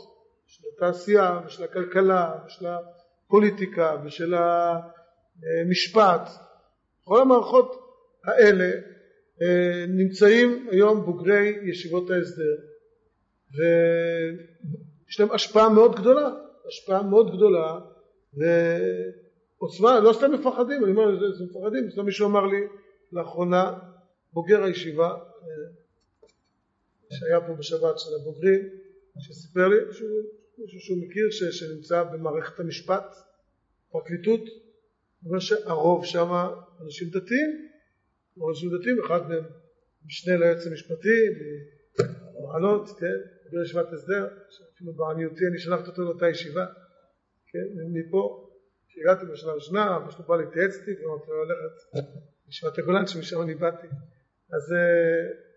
של התעשייה ושל הכלכלה ושל הפוליטיקה ושל המשפט. כל המערכות האלה אה, נמצאים היום בוגרי ישיבות ההסדר ויש להם השפעה מאוד גדולה, השפעה מאוד גדולה ועוצמה, לא סתם מפחדים, אני אומר, זה מפחדים, סתם מישהו אמר לי לאחרונה, בוגר הישיבה אה, שהיה פה בשבת של הבוגרים, שסיפר לי מישהו שהוא מכיר ש, שנמצא במערכת המשפט, פרקליטות, אומר שהרוב שם אנשים דתיים, אנשים דתיים, אחד מהם משנה ליועץ המשפטי, מעלות, כן, בישיבת הסדר, שאפילו בעניותי אני שלחתי אותו לאותה ישיבה, כן, מפה, כשהגעתי בשנה הראשונה, אבא שלו בא להתייעץ איתי, ואמרתי לו ללכת לישיבת הגולן שמשם אני באתי, אז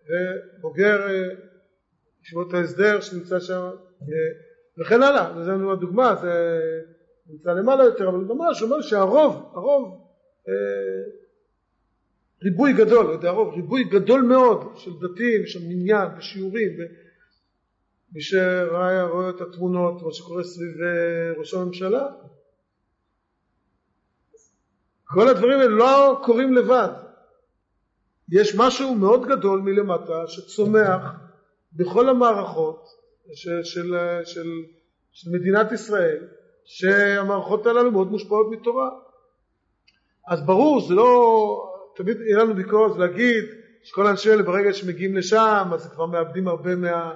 ובוגר אה, ישיבות ההסדר שנמצא שם אה, וכן הלאה, זו הדוגמה, זה נמצא למעלה יותר, אבל ממש אומר שהרוב, הרוב אה, ריבוי גדול, לא יודע הרוב, ריבוי גדול מאוד של דתיים, של מניין ושיעורים מי שראה את התמונות, מה שקורה סביב ראש הממשלה כל הדברים האלה לא קורים לבד. יש משהו מאוד גדול מלמטה שצומח בכל המערכות של, של, של, של מדינת ישראל שהמערכות הללו מאוד מושפעות מתורה. אז ברור זה לא תמיד יהיה לנו ביקורת להגיד שכל האנשים האלה ברגע שמגיעים לשם אז כבר מאבדים הרבה מה,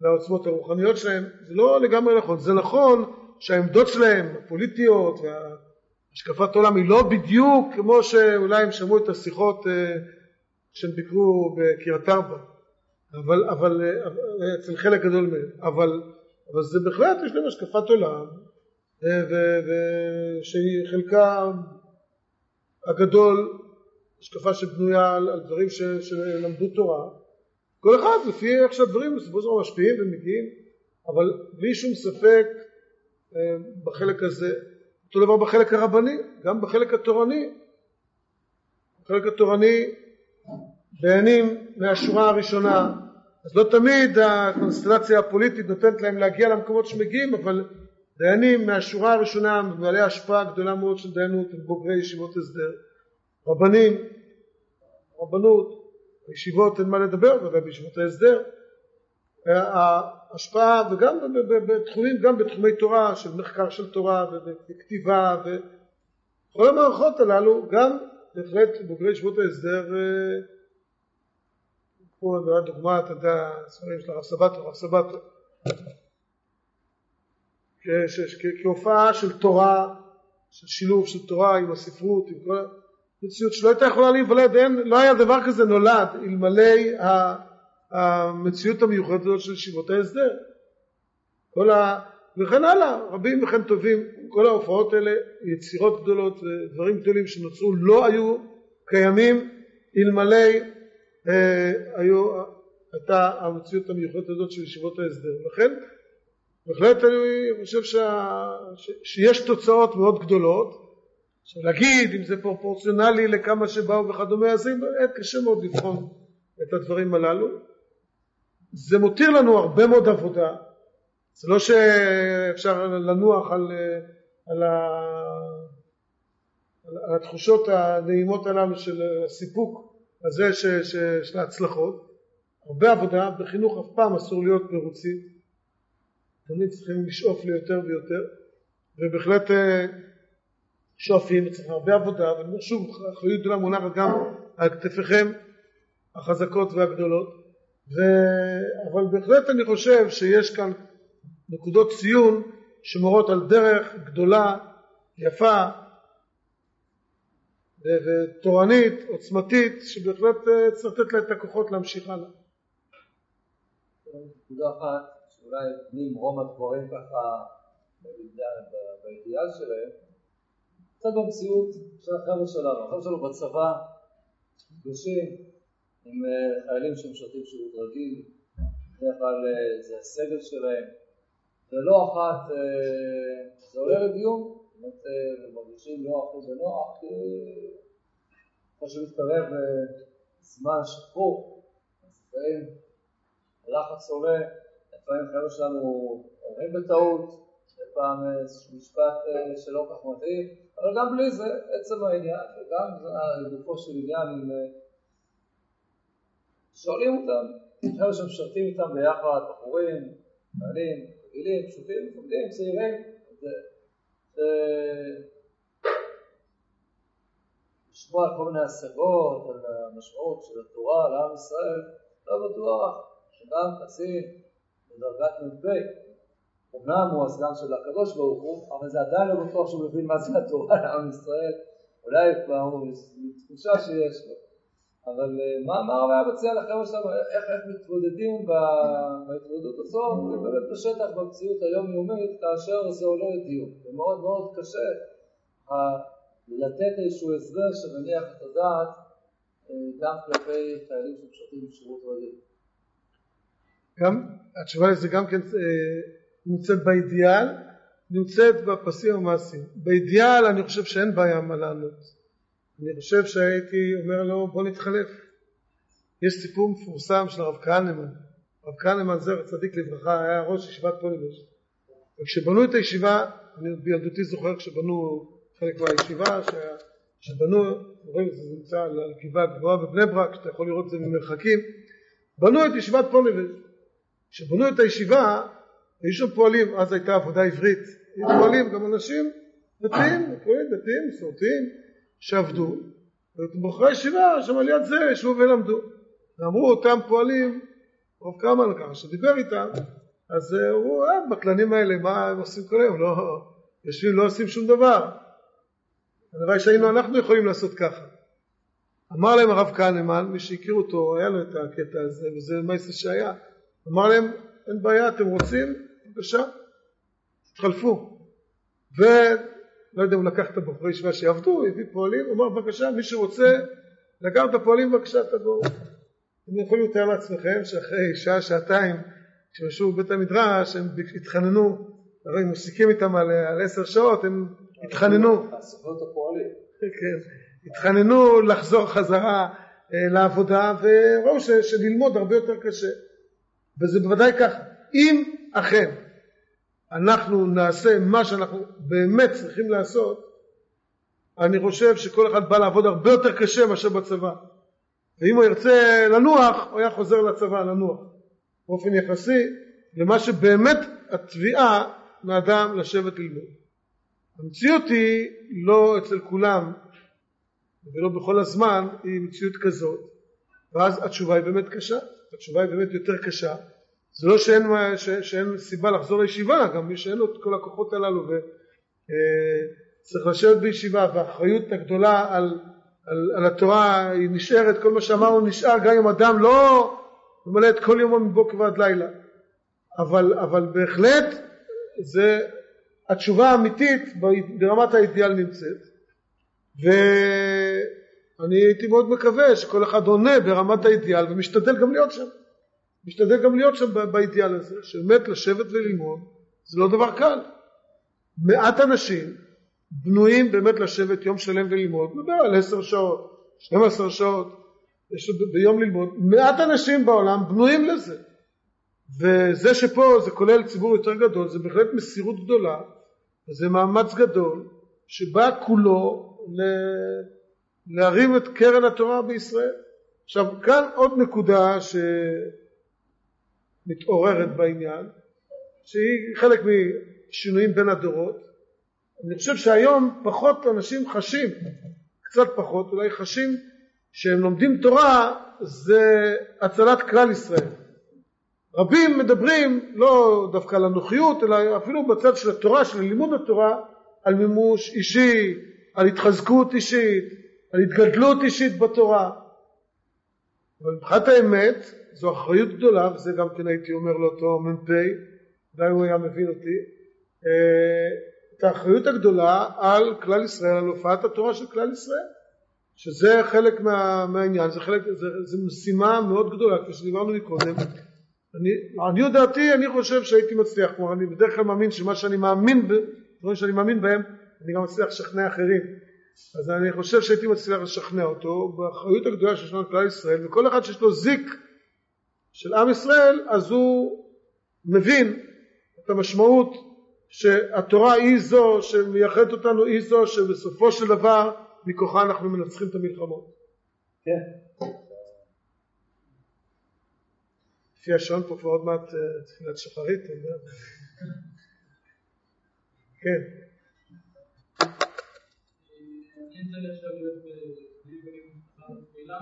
מהעוצמות הרוחניות שלהם. זה לא לגמרי נכון. זה נכון שהעמדות שלהם הפוליטיות והשקפת עולם היא לא בדיוק כמו שאולי הם שמעו את השיחות אה, שהם ביקרו בקריית ארבע, אבל, אבל, אצל חלק גדול מהם, אבל, אבל זה בהחלט יש להם השקפת עולם, ושהיא חלקה הגדול השקפה שבנויה על, על דברים ש, שלמדו תורה, כל אחד לפי איך שהדברים בסופו של דבר משפיעים ומגיעים, אבל בלי שום ספק בחלק הזה, אותו דבר בחלק הרבני, גם בחלק התורני, בחלק התורני דיינים מהשורה הראשונה. אז לא תמיד הקונסטלציה הפוליטית נותנת להם להגיע למקומות שמגיעים אבל דיינים מהשורה הראשונה בעלי השפעה גדולה מאוד של דיינות הם בוגרי ישיבות הסדר. רבנים רבנות ישיבות אין מה לדבר ודאי בישיבות ההסדר ההשפעה וגם בתחומים גם בתחומי תורה של מחקר של תורה וכתיבה וכל המערכות הללו גם בהחלט בוגרי ישיבות ההסדר קחו דוגמה, אתה יודע, ספרים של הרב סבתו, הרב סבתו, כהופעה של תורה, של שילוב של תורה עם הספרות, עם כל המציאות שלא הייתה יכולה להיוולד, לא היה דבר כזה נולד אלמלא המציאות המיוחדת הזאת של ישיבות ההסדר. כל ה... וכן הלאה, רבים וכן טובים, כל ההופעות האלה, יצירות גדולות ודברים גדולים שנוצרו לא היו קיימים אלמלא אה, היו, הייתה המציאות המיוחדת הזאת של ישיבות ההסדר. לכן בהחלט אני חושב שה, ש, שיש תוצאות מאוד גדולות. עכשיו להגיד אם זה פרופורציונלי לכמה שבאו וכדומה, אז קשה מאוד לבחון את הדברים הללו. זה מותיר לנו הרבה מאוד עבודה. זה לא שאפשר לנוח על, על, ה, על התחושות הנעימות הללו של הסיפוק הזה ש, ש, של ההצלחות, הרבה עבודה, בחינוך אף פעם אסור להיות מרוצים, תמיד צריכים לשאוף ליותר ויותר, ובהחלט אה, שואפים, וצריך הרבה עבודה, ואני אומר שוב, אחריות גדולה מונחת גם על כתפיכם החזקות והגדולות, ו... אבל בהחלט אני חושב שיש כאן נקודות ציון שמורות על דרך גדולה, יפה, ותורנית, עוצמתית, שבהחלט אה, צריך לתת לה את הכוחות להמשיך הלאה. נקודה אחת, שאולי ממרום הדבורים ככה באידיאל שלהם, קצת במציאות של החבר'ה שלנו, החבר'ה שלנו בצבא, נפגשים עם אה, חיילים שמשרתים שירות רגיל, בדרך כלל אה, זה הסגל שלהם, ולא אחת זה עולה לדיון. באמת אה, מרגישים נוח ובנוח, כי כמו שמתקרב אה, זמן שחרור, אז לפעמים הלחץ עולה, לפעמים חבר'ה שלנו אומרים בטעות, לפעם איזשהו משפט אה, שלא כך מתאים, אבל גם בלי זה, עצם העניין, וגם לגופו של עניין, אם שואלים אותם, חבר'ה שמשרתים איתם ביחד, בחורים, חיילים, רגילים, פשוטים, מפקדים, צעירים, לשמוע כל מיני השגות על המשמעות של התורה לעם ישראל, לא בטוח שגם קצין בדרגת מ"פ, אמנם הוא הסגן של הקדוש ברוך הוא, אבל זה עדיין לא בטוח שהוא מבין מה זה התורה לעם ישראל, אולי כבר הוא תחושה שיש לו. אבל אה, מה, הרב היה מציע לחבר'ה שלנו, איך, איך מתמודדים בהתמודדות הזאת, זה באמת בשטח במציאות היומיומית, כאשר זה עולה לדיון. זה מאוד מאוד קשה לתת איזשהו הסבר שמניח את הדעת אה, גם כלפי חיילים שמשרתים בשירות רגיל. גם, התשובה לזה גם כן אה, נמצאת באידיאל, נמצאת בפסים המעשיים. באידיאל אני חושב שאין בעיה מה לענות. אני חושב שהייתי אומר לו בוא נתחלף. יש סיפור מפורסם של הרב כהנמן. הרב כהנמן זר צדיק לברכה היה ראש ישיבת פוליבוש. וכשבנו את הישיבה, אני בילדותי זוכר כשבנו חלק מהישיבה, שבנו, רואים זה נמצא על גבעה גבוהה בבני ברק, שאתה יכול לראות את זה ממרחקים, בנו את ישיבת פוליבוש. כשבנו את הישיבה, היו שם פועלים, אז הייתה עבודה עברית, היו פועלים גם אנשים דתיים, דתיים, מסורתיים, שעבדו, ובחורי ישיבה שם על יד זה ישבו ולמדו. ואמרו אותם פועלים, רוב כמה ככה, שדיבר איתם, אז אמרו, אה, בקלנים האלה, מה הם עושים כל היום? לא, יושבים, לא עושים שום דבר. הלוואי שהיינו אנחנו יכולים לעשות ככה. אמר להם הרב כהנמן, מי שהכיר אותו, היה לו את הקטע הזה, וזה מייסה שהיה, אמר להם, אין בעיה, אתם רוצים? בבקשה, תתחלפו. לא יודע, הוא לקח את הבחורי ישיבה שיעבדו, הביא פועלים, הוא אמר בבקשה מי שרוצה לקחת את הפועלים בבקשה תבואו. אתם יכולים לתאר לעצמכם שאחרי שעה, שעתיים, כשהם בבית המדרש, הם התחננו, הרי הם מוסיקים איתם על, על עשר שעות, הם התחננו. כן, התחננו לחזור חזרה אה, לעבודה, וראו שללמוד הרבה יותר קשה. וזה בוודאי ככה. אם אכן אנחנו נעשה מה שאנחנו באמת צריכים לעשות, אני חושב שכל אחד בא לעבוד הרבה יותר קשה מאשר בצבא. ואם הוא ירצה לנוח, הוא היה חוזר לצבא לנוח. באופן יחסי למה שבאמת התביעה מאדם לשבת ללמוד. המציאות היא לא אצל כולם ולא בכל הזמן היא מציאות כזאת ואז התשובה היא באמת קשה, התשובה היא באמת יותר קשה זה לא שאין, ש, שאין סיבה לחזור לישיבה, גם מי שאין לו את כל הכוחות הללו וצריך אה, לשבת בישיבה והאחריות הגדולה על, על, על התורה היא נשארת, כל מה שאמרנו נשאר גם אם אדם לא ממלא את כל יומו מבוקר ועד לילה. אבל, אבל בהחלט זה התשובה האמיתית ברמת האידיאל נמצאת ואני הייתי מאוד מקווה שכל אחד עונה ברמת האידיאל ומשתדל גם להיות שם. משתדל גם להיות שם באידיאל הזה, שבאמת לשבת וללמוד זה לא דבר קל. מעט אנשים בנויים באמת לשבת יום שלם וללמוד, נדבר על עשר שעות, 12 שעות יש ביום ללמוד, מעט אנשים בעולם בנויים לזה. וזה שפה זה כולל ציבור יותר גדול, זה בהחלט מסירות גדולה, וזה מאמץ גדול, שבא כולו להרים את קרן התורה בישראל. עכשיו כאן עוד נקודה ש... מתעוררת בעניין, שהיא חלק משינויים בין הדורות. אני חושב שהיום פחות אנשים חשים, קצת פחות, אולי חשים שהם לומדים תורה זה הצלת כלל ישראל. רבים מדברים לא דווקא על הנוחיות, אלא אפילו בצד של התורה, של לימוד התורה, על מימוש אישי, על התחזקות אישית, על התגדלות אישית בתורה. אבל מבחינת האמת, זו אחריות גדולה, וזה גם כן הייתי אומר לאותו מ"פ, אולי הוא היה מבין אותי, אה, את האחריות הגדולה על כלל ישראל, על הופעת התורה של כלל ישראל, שזה חלק מה, מהעניין, זה חלק, זה, זה משימה מאוד גדולה, כפי שדיברנו מקודם. אני, לעניות דעתי, אני חושב שהייתי מצליח, כלומר אני בדרך כלל מאמין שמה שאני מאמין, דברים שאני מאמין בהם, אני גם מצליח לשכנע אחרים. אז אני חושב שהייתי מצליח לשכנע אותו באחריות הגדולה שיש לנו כלל ישראל, וכל אחד שיש לו זיק של עם ישראל, אז הוא מבין את המשמעות שהתורה היא זו שמייחדת אותנו, היא זו שבסופו של דבר מכוחה אנחנו מנצחים את המלחמות. כן. לפי השעון פה כבר עוד מעט אה, תפילת שחרית, אתה יודע. כן. להיות בליבלים בקהילה,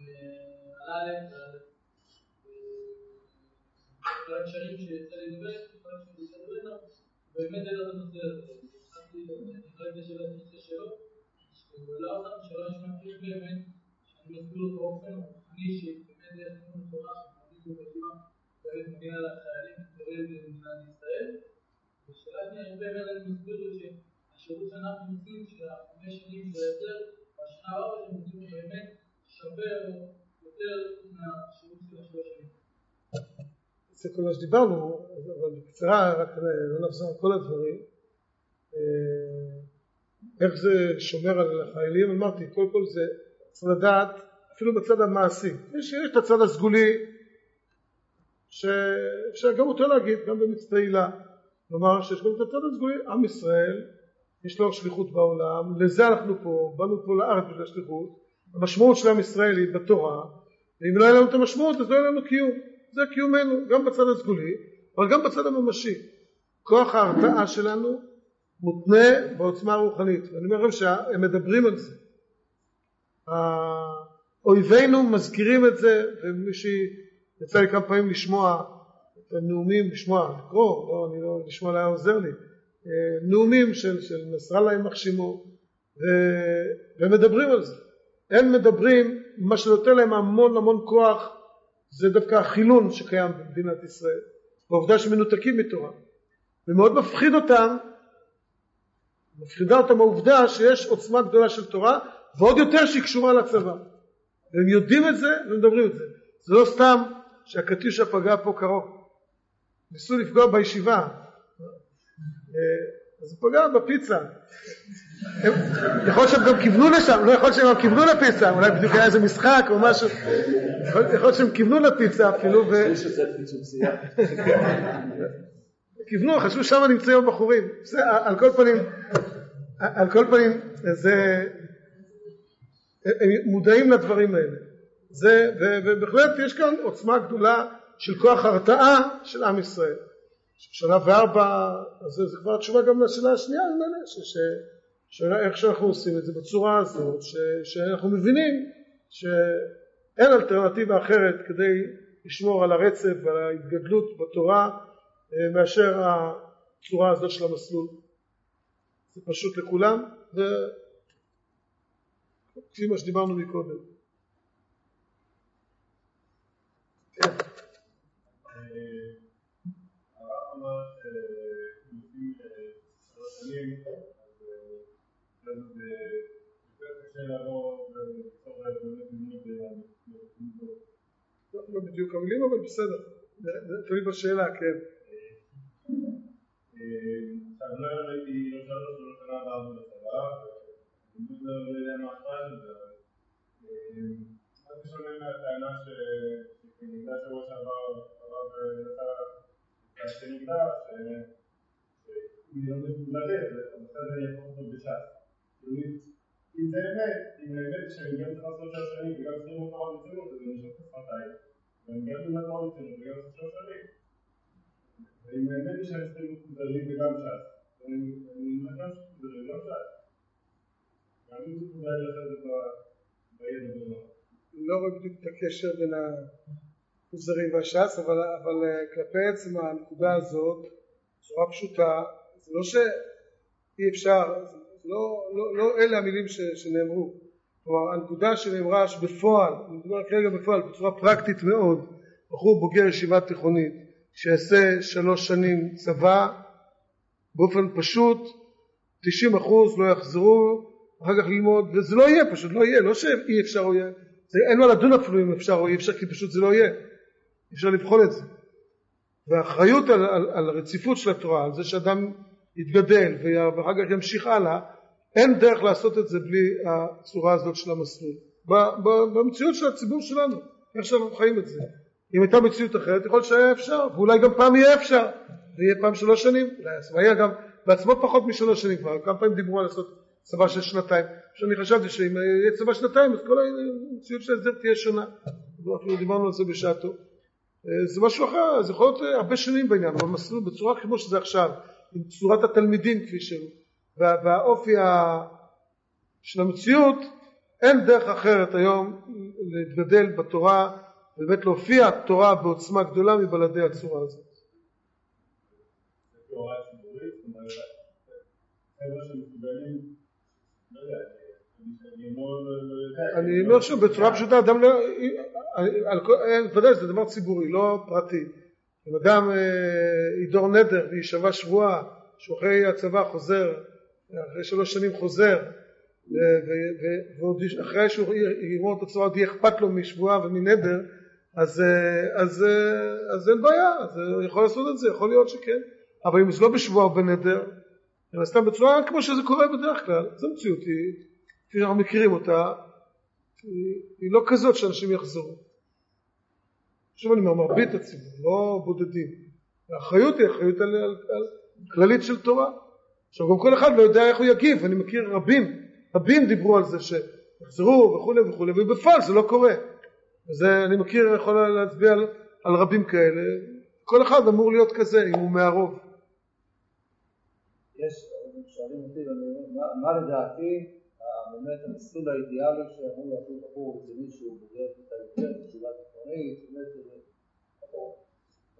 ועלה עליהם, כל הקשרים שיצא לי לדבר, הקשרים שיצא לי לדבר, באמת אין לו את הנושא הזה. חייב לשאול את הנושא שלו, שהוא העלה אותם, שלא נשמע כאילו באמת, שאני מסביר לו באופן רוחני, שבאמת יש לנו תורה, שמאמינים בישיבה, באמת מגיע לחיילים, מתקרב למדינת ישראל. ושאלה שנייה, הרבה באמת אני מסביר לו שהשירות שאנחנו עושים, של החמש שנים של ההסדר, בשנה הבאה שאנחנו עושים באמת שווה יותר מהשירות של השלוש שנים. זה כל מה שדיברנו, אבל בקצרה, רק לא נחזור על כל הדברים. אה, איך זה שומר על החיילים? אמרתי, קודם כל זה צריך לדעת, אפילו בצד המעשי. יש, יש את הצד הסגולי, שאפשר גם אותו להגיד, גם במצפה הילה. כלומר, שיש גם את הצד הסגולי, עם ישראל, יש לו שליחות בעולם, לזה אנחנו פה, באנו פה לארץ בשביל השליחות, המשמעות של עם ישראל היא בתורה, ואם לא יהיה לנו את המשמעות אז לא יהיה לנו קיום. זה קיומנו, גם בצד הסגולי, אבל גם בצד הממשי. כוח ההרתעה שלנו מותנה בעוצמה הרוחנית, ואני אומר לכם שהם מדברים על זה. אויבינו מזכירים את זה, ומי שיצא לי כמה פעמים לשמוע את הנאומים, לשמוע, לקרוא, לא, אני לא, לשמוע לא היה עוזר לי, נאומים של, של נסראללה יימח שמו, והם מדברים על זה. הם מדברים, מה שנותן להם המון המון כוח זה דווקא החילון שקיים במדינת ישראל, והעובדה שמנותקים מתורה. ומאוד מפחיד אותם, מפחידה אותם העובדה שיש עוצמה גדולה של תורה, ועוד יותר שהיא קשורה לצבא. והם יודעים את זה ומדברים את זה. זה לא סתם שהקטיושה פגעה פה קרוב. ניסו לפגוע בישיבה. אז הוא פגע בפיצה. יכול להיות שהם גם כיוונו לשם, לא יכול להיות שהם גם כיוונו לפיצה, אולי בדיוק היה איזה משחק או משהו, יכול להיות שהם כיוונו לפיצה אפילו, ו... כיוונו, חשבו שם נמצאים הבחורים, על כל פנים, על כל פנים, זה, הם מודעים לדברים האלה, זה, ובהחלט יש כאן עוצמה גדולה של כוח הרתעה של עם ישראל. שנה וארבע, אז זה כבר התשובה גם לשאלה השנייה, נדמה לי, איך שאנחנו עושים את זה בצורה הזאת, ש, שאנחנו מבינים שאין אלטרנטיבה אחרת כדי לשמור על הרצף ועל ההתגדלות בתורה מאשר הצורה הזאת של המסלול. זה פשוט לכולם, וכפי מה שדיברנו מקודם. כן. שנים, אז יותר קשה לבוא וליצור באמת לימוד לא בדיוק המילים אבל בסדר, תלוי בשאלה, כן. עכשיו לא הייתי לא שלוש ולא שנה הבאה בצבא, ואני לא יודע מה ההשפעה של זה, אבל קצת שונה מהטענה שכנגדה שבוע שעבר הרב יצא את השניקה, מיליון מתלבט, הנושא הזה יהפוך אותו בש"ס. אם זה אמת, אם האמת שאני גם צריך לעשות שלוש שנים וגם צריכים אותו על מצוינות, אז אני אשאר שפתיים, ואני גם מצוינות וגם שלוש שנים. ואם האמת שאני צריך וגם ש"ס, אני ש"ס. גם אם זה אולי לך את בידע בנוער. לא רואה בדיוק את הקשר בין המוזרים והש"ס, אבל כלפי עצם הנקודה הזאת, בצורה פשוטה, זה לא שאי אפשר, לא, לא, לא אלה המילים ש, שנאמרו. כלומר הנקודה שנאמרה שבפועל, אני מדבר כרגע בפועל בצורה פרקטית מאוד, בחור בוגר ישיבה תיכונית שיעשה שלוש שנים צבא באופן פשוט 90 אחוז לא יחזרו אחר כך ללמוד וזה לא יהיה פשוט לא יהיה לא שאי אפשר או יהיה. זה, אין מה לדון אפילו אם אפשר או אי אפשר כי פשוט זה לא יהיה. אפשר לבחון את זה. והאחריות על, על, על הרציפות של התורה על זה שאדם יתגדל ואחר כך ימשיך הלאה, אין דרך לעשות את זה בלי הצורה הזאת של המסלול. במציאות של הציבור שלנו, איך שאנחנו חיים את זה. אם הייתה מציאות אחרת, יכול להיות שהיה אפשר, ואולי גם פעם יהיה אפשר, ויהיה פעם שלוש שנים, אולי הצבא יהיה גם בעצמו פחות משלוש שנים כבר, כמה פעמים דיברו על לעשות צבא של שנתיים, שאני חשבתי שאם יהיה צבא שנתיים אז כל המציאות של ההסדר תהיה שונה, אפילו דיברנו על זה בשעתו. אה, זה משהו אחר, זה יכול להיות אה, הרבה שנים בעניין, אבל מסלול בצורה כמו שזה עכשיו, עם צורת התלמידים כפי שהוא, וה, והאופי ה... של המציאות, אין דרך אחרת היום להתגדל בתורה, ובאמת להופיע תורה בעוצמה גדולה מבלעדי הצורה הזאת. לא אני אומר שוב, בצורה פשוטה, אדם לא... ודאי, זה דבר ציבורי, לא פרטי. אם אדם אה, ידור נדר ויישבע שבועה, שהוא אחרי הצבא חוזר, אחרי שלוש שנים חוזר, ועוד אחרי שהוא יגמור את הצבא עוד יהיה אכפת לו משבועה ומנדר, אז, אה, אז, אה, אז אין בעיה, אז הוא יכול לעשות את זה, יכול להיות שכן. אבל אם זה לא בשבועה או בנדר, אלא סתם בצורה כמו שזה קורה בדרך כלל, זו מציאות, כפי שאנחנו מכירים אותה, היא, היא לא כזאת שאנשים יחזרו. שוב אני אומר, מרבית הציבור, לא בודדים. האחריות היא אחריות על, על, על כללית של תורה. עכשיו גם כל אחד לא יודע איך הוא יגיב, אני מכיר רבים, רבים דיברו על זה שיחזרו וכולי וכולי, ובפועל זה לא קורה. וזה אני מכיר, יכול להצביע על, על רבים כאלה, כל אחד אמור להיות כזה אם הוא מהרוב. יש, שואלים אותי, מה, מה לדעתי באמת המסלול האידיאלי שאמור לעשות בחור רציני שהוא בוגר כיתה יותר, ישיבה תיכונית, באמת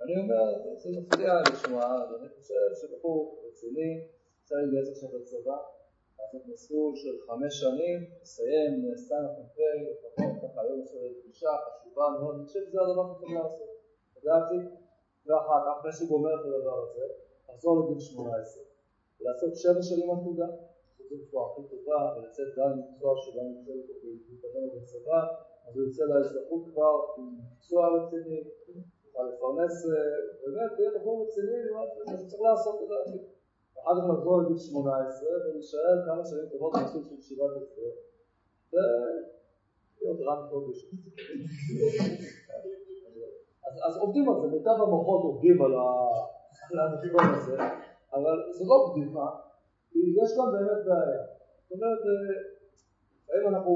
ואני אומר, זה מפתיע לשמוע, ואני חושב שבחור רציני צריך להתגייס עכשיו לצבא, לעשות מסלול של חמש שנים, לסיים הח"פ, לפחות ככה היום של פגישה חשובה מאוד, אני חושב שזה הדבר שצריך לעשות. לדעתי, ואחר כך, אחרי שהוא גומר את הדבר הזה, לחזור לגיל 18, ולעשות שבע שנים עתודה, לעשות בצורה הכי טובה, ולצאת גם מקצוע שגם יוצא להתקדם בצבא, אז הוא יוצא לאזרחות כבר עם מקצוע רציני, יוכל לפרנס, באמת, יהיה בחור רציני, זה צריך לעשות את זה. אחר כך לחזור לגיל 18 ולהישאר כמה שנים טובות במסלול של ישיבת הסדר, ולהיות רן קודש. אז עובדים על זה, מיטב המוחות עובדים על המתכון הזה, אבל זה לא בדיחה, יש כאן באמת בעיה. זאת אומרת, האם אנחנו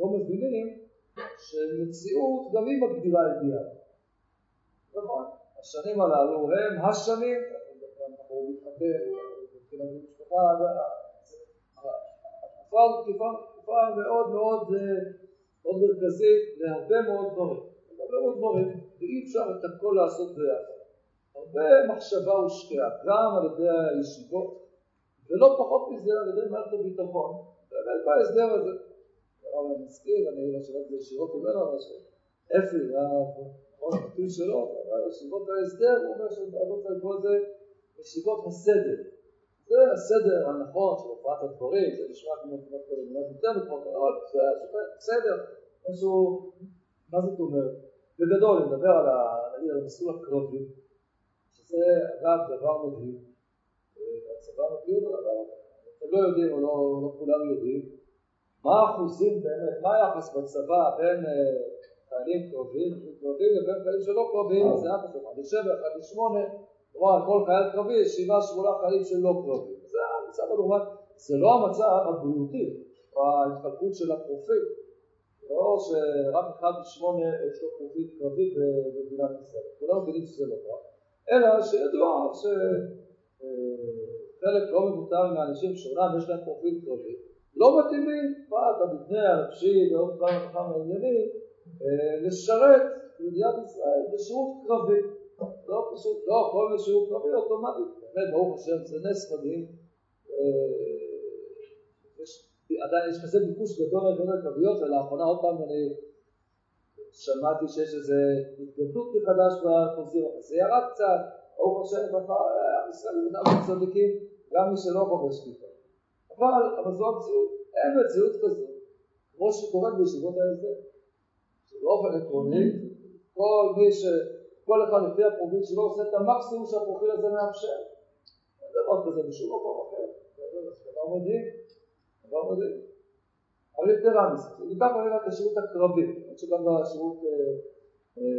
לא מבינים שמציאות גם היא מגדירה אידיאל. נכון, השנים הללו הם השנים, אנחנו מתחתן, מבחינת המשפחה, תקופה מאוד מאוד מאוד מרכזית להרבה מאוד דברים. הרבה מאוד דברים, ואי אפשר את הכל לעשות ביחד. הרבה מחשבה הושקעה, גם על ידי הישיבות, ולא פחות מזה על ידי מערכת הביטחון, באמת בהסדר הזה. הרב אני מזכיר, אני לא שאלתי ישירות ממנו, אבל שאפי, הראש הכתוב שלו, אבל ישיבות ההסדר, הוא אומר שאני רוצה לקרוא לזה ישיבות הסדר. זה הסדר הנכון של הופעת הדברים, זה נשמע כמו כמעט כל אמונות יותר אבל זה בסדר, משהו, מה זאת אומרת? בגדול, אני מדבר על המסלול הקרבי, שזה אגב דבר מדהים, הצבא מביא אותו לדבר, אתם לא יודעים או לא, לא כולם יודעים, מה האחוזים באמת, מה היחס בצבא בין חיילים קרביים, קרביים לבין חיילים שלא קרביים, זה היה פשוט, אחד לשבע, אחד לשמונה, כלומר על כל חייל קרבי יש שבעה שמונה חיילים שלא קרביים, זה המצב הדוגמת, זה לא המצב הבריאותי, או ההתחלקות של הפרופיל, לא שרק אחד משמונה יש לו פרופיל קרבי במדינת ישראל, כולם מבינים שזה לא כך, אלא שידוע שחלק לא מבוטל מהאנשים שאומנם יש להם פרופיל קרבי, לא מתאימים, פעם במבנה הנפשי ועוד כמה וכמה עניינים, לשרת במדינת ישראל בשירות קרבי. לא פשוט, לא כל שירות קרבי אוטומטית, באמת ברוך השם זה נס מדהים. עדיין יש כזה ביקוש גדול לגודל קרביות ולאחרונה עוד פעם אני שמעתי שיש איזה התגדלות מחדש אבל זה ירד קצת, ברוך השם, עם ישראל מדינה של צדיקים, גם מי שלא חובש כיפה. אבל, אבל זו המציאות, אין מציאות כזאת, כמו שקורית בישיבות ההסדר. שבאופן עקרוני, כל מי ש... כל אחד לפי הפרופיל שלו עושה את המקסימום שהפרופיל הזה מאפשר. אין דבר כזה בשום מקום אחר. דבר מדהים, דבר מדהים. אבל יתרה מזה, ניקח רגע את השירות הקרבי, למרות שגם בשירות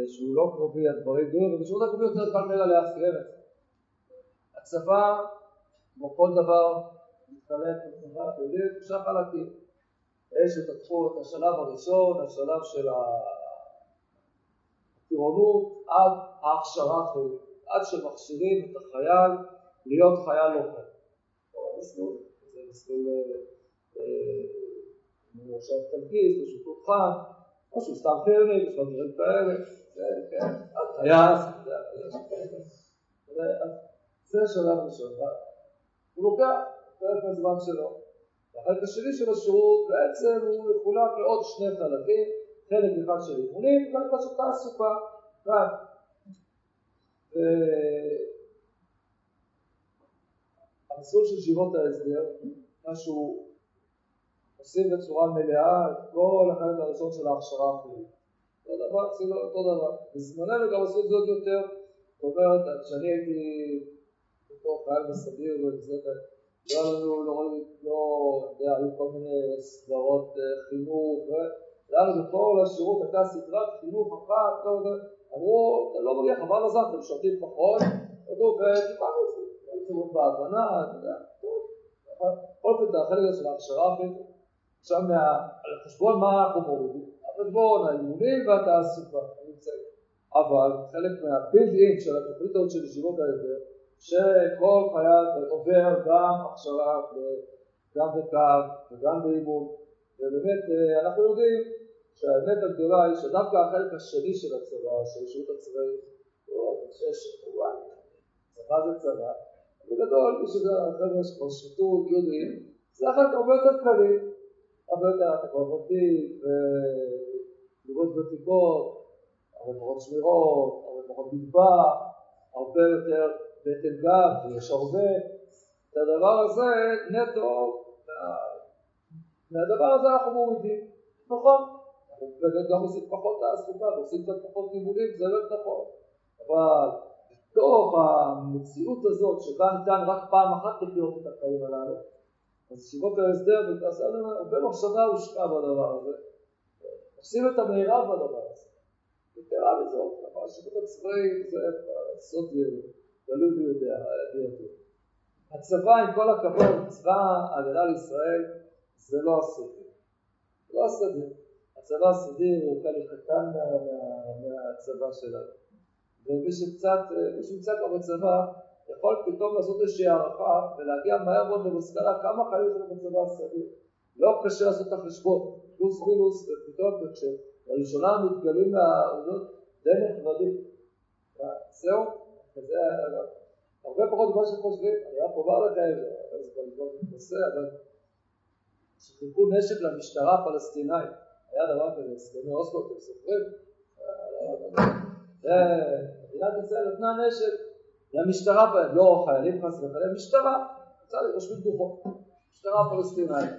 שהוא לא קרבי הדברים דומים, ובשירות הקרבי יותר קל מרגע לאפיין את זה. הצבא, כמו כל דבר, מתחלק בצבא, יודעים, שלושה חלקים. יש את התחום, השלב הראשון, השלב של טירונות עד ההכשרה החילית, עד שמכשירים את החייל להיות חייל לוחם. זה מסלול, הוא עכשיו טנקיסט או שהוא תותחן, או שהוא סתם חירניק, יש לו דברים כאלה, כן, הטייס, זה שלב ראשון, הוא לוקח פרק הזמן שלו. והחלק השני של השירות בעצם הוא מחולק לעוד שני חלקים, חלק אחד של אימונים וחלק אחד של תעסוקה. כאן. המסלול של ישיבות ההסדר, מה שהוא עושים בצורה מלאה את כל החלק הראשון של ההכשרה הפנימית. אותו דבר, עשינו אותו דבר. בזמננו גם עשו את זה עוד יותר. זאת אומרת, כשאני הייתי בתור חייל בסדיר וזה, לא היה לנו, לא, לא יודע, היו כל מיני סדרות אה, חינוך, והיה לנו בכל השירות הייתה סדרת חינוך אחת, לא אמרו, אתה לא מגיע חבל לזמן, אתם משרתים פחות, כתוב, וטיפלנו את זה, שירות בהבנה, אתה יודע, בכל אופן זה החלק הזה של ההכשרה עכשיו על חשבון מה אנחנו מורידים? על חשבון האימונים והתעסוקה. אבל חלק מהבילד של התוכנית הזאת של ישיבות ההסדר, שכל חייל עובר גם הכשרה גם בקו וגם באימון, ובאמת אה, אנחנו יודעים שהאמת הגדולה היא שדווקא החלק השני של הצבא, של השירות הצבאי, הוא שיש, צבא זה צבא, בגדול, מי שזה החבר'ה שכבר שירתו יודעים, זה החלק הרבה יותר קליל, הרבה יותר ותיק, ולראות ותיקות, הרבה פחות שמירות, הרבה פחות מטבח, הרבה יותר בטן גב, ויש הרבה. את הדבר הזה נטו, מהדבר הזה אנחנו מורידים, נכון? אנחנו באמת גם עושים פחות תעסוקה ועושים קצת פחות לימודים, זה לא נכון. אבל בתוך המציאות הזאת שבה ניתן רק פעם אחת לחיות את החיים הללו, אז ישיבות ההסדר ותעשה לנו הרבה מחשבה הושקעה בדבר הזה. עושים את המהירה בדבר הזה. יתרה מזאת, אבל השירות הצבאי זה סוד גלוי ויודע, הצבא, עם כל הכבוד, צבא ההגנה לישראל, זה לא הסדיר. לא הסדיר. הצבא הסדיר הוא חלק קטן מהצבא שלנו. ומי שקצת, מי שנמצא כבר בצבא, יכול פתאום לעשות איזושהי הערכה ולהגיע מהר מאוד למסקנה כמה חיים יש לנו בצבא הסדיר. לא קשה לעשות את החשבון, פלוס מינוס, ופתאום כשלראשונה מתגלים לעבודות די נחמדים. זהו, וזה הרבה פחות ממה שחושבים, אני רק אומר לכם, זה כבר לא מתנשא, אבל שחילקו נשק למשטרה הפלסטינאית, היה דבר כזה, הסכמי אוסלו, אתם זוכרים? מדינת ישראל נתנה נשק למשטרה, לא חיילים חס וחלילה, משטרה, לי רושמים דוחות, משטרה פלסטינאית,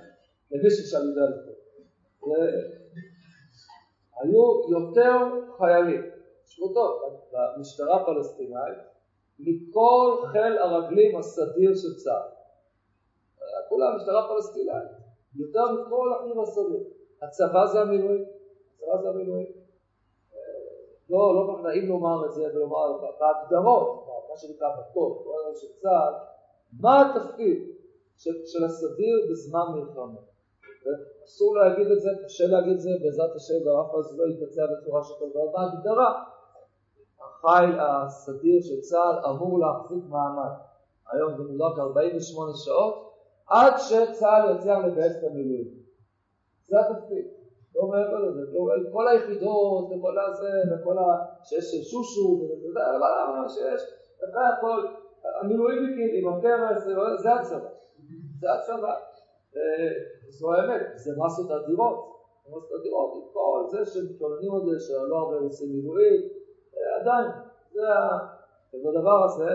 למי ששאל יודע לפה. היו יותר חיילים, תשמעו טוב, במשטרה הפלסטינאית, מכל חיל הרגלים הסדיר של צה"ל. כולה משטרה פלסטינאית, יותר מכל החיל הסדיר. הצבא זה המילואים, הצבא זה המילואים. לא, לא כל נעים לומר את זה ולומר בהגדרות, מה שנקרא בטוב, של צה"ל, מה התפקיד של, של הסדיר בזמן מלחמה. אסור להגיד את זה, קשה להגיד את זה, בעזרת השם והרף הזה לא יתבצע בצורה דבר בהגדרה. החיל הסדיר של צה"ל אמור להחזיק מעמד. היום זה מודק 48 שעות, עד שצה"ל יצליח לגייס את המילואים. זה התפקיד. לא מעבר לזה, לא, כל היחידות וכל הזה וכל ה... שיש שושו וזה, מה שיש, אחרי הכל, המילואימניקים עם הכרס, זה הצבא, זה הצבא, זו האמת, זה מסות אדירות, מסות אדירות, עם כל זה שמתלוננים על זה שלא הרבה עושים מילואים, עדיין, זה ה... ובדבר הזה,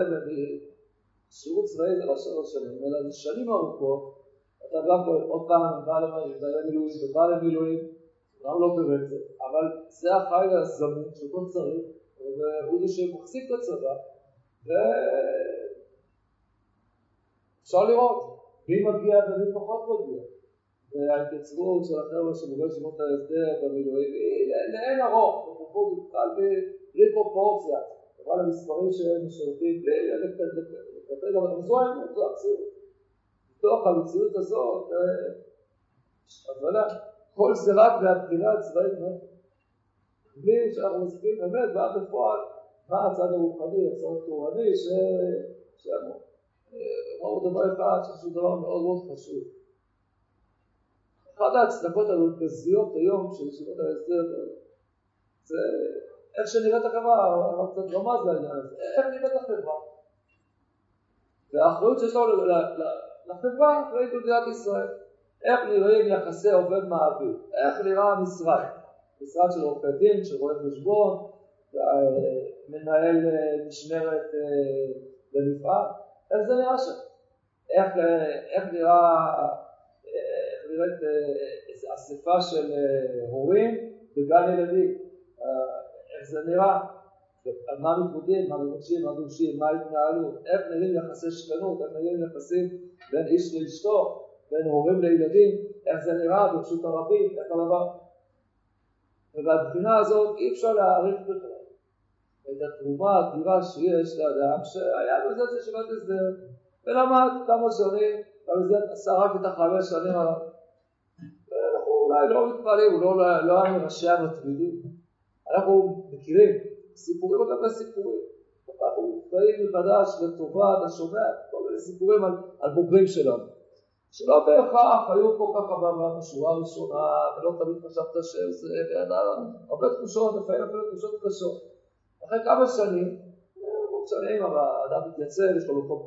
שירות צבאי זה לא שלוש שנים, אלא זה שנים ארוכות, אתה גם עוד פעם בא למילואים ובא למילואים גם לא ברצף, אבל זה החיל הזמין שאותו צריך, והוא זה שמחזיק את הצבא, ואפשר לראות מי מגיע ומי פחות מגיע. וההתייצבות של החבר'ה של בוגרי ישיבות ההסדר במילואים לאין ארוך, בפרופורציה בכלל בלי פרופורציה, אבל המספרים שהם משרתים בלי לקטל, אבל זו האמת, זו המציאות. בתוך המציאות הזאת, אז כל זה רק מהבחינה הצבאית, בלי שאנחנו מסתכלים באמת ואז בפועל מה הצד הרוחני, הצד התורני, שאמרו דבר אחד, שזה דבר מאוד מאוד חשוב. אחת ההצדקות המרכזיות היום של ישיבות ההסדר זה איך שנראית החברה, קצת רמז לעניין הזה, איך נראית החברה. והאחריות שיש לנו לחברה אחראית במדינת ישראל. איך נראים יחסי עובד מעביד, איך נראה המשרד, משרד של עורכי דין, של רואה חשבון, מנהל אה, משמרת אה, במפעל, איך זה נראה שם? איך, איך נראה, איך נראית אה, אספה של הורים בגן ילדים, איך זה נראה, על מה מתמודדים, מה מבקשים, מה דורשים, מה התנהלות, איך נראים יחסי שכנות, איך נראים יחסים בין איש לאשתו, בין הורים לילדים, איך זה נראה ברשות הרבים, איך הדבר. ובבחינה הזאת אי אפשר להעריך בכלל את התרומה האדירה שיש לאדם שהיה בזה ישיבת הסדר ולמד כמה שנים, ובזה עשה רק את החמש שנים עליו. ואנחנו אולי לא מתפעלים, הוא לא, לא היה מראשי המתמידים. אנחנו מכירים סיפורים על גבי סיפורים. אנחנו מופתעים מחדש לטובה, אתה שומע כל מיני סיפורים על, על בוגרים שלנו. שלא בהכרח היו פה ככה בשורה הראשונה, ולא תמיד חשבת שזה, הרבה תחושות, לפעמים אפילו תחושות קשות. אחרי כמה שנים, שנים האדם מתייצב, יש לו מקום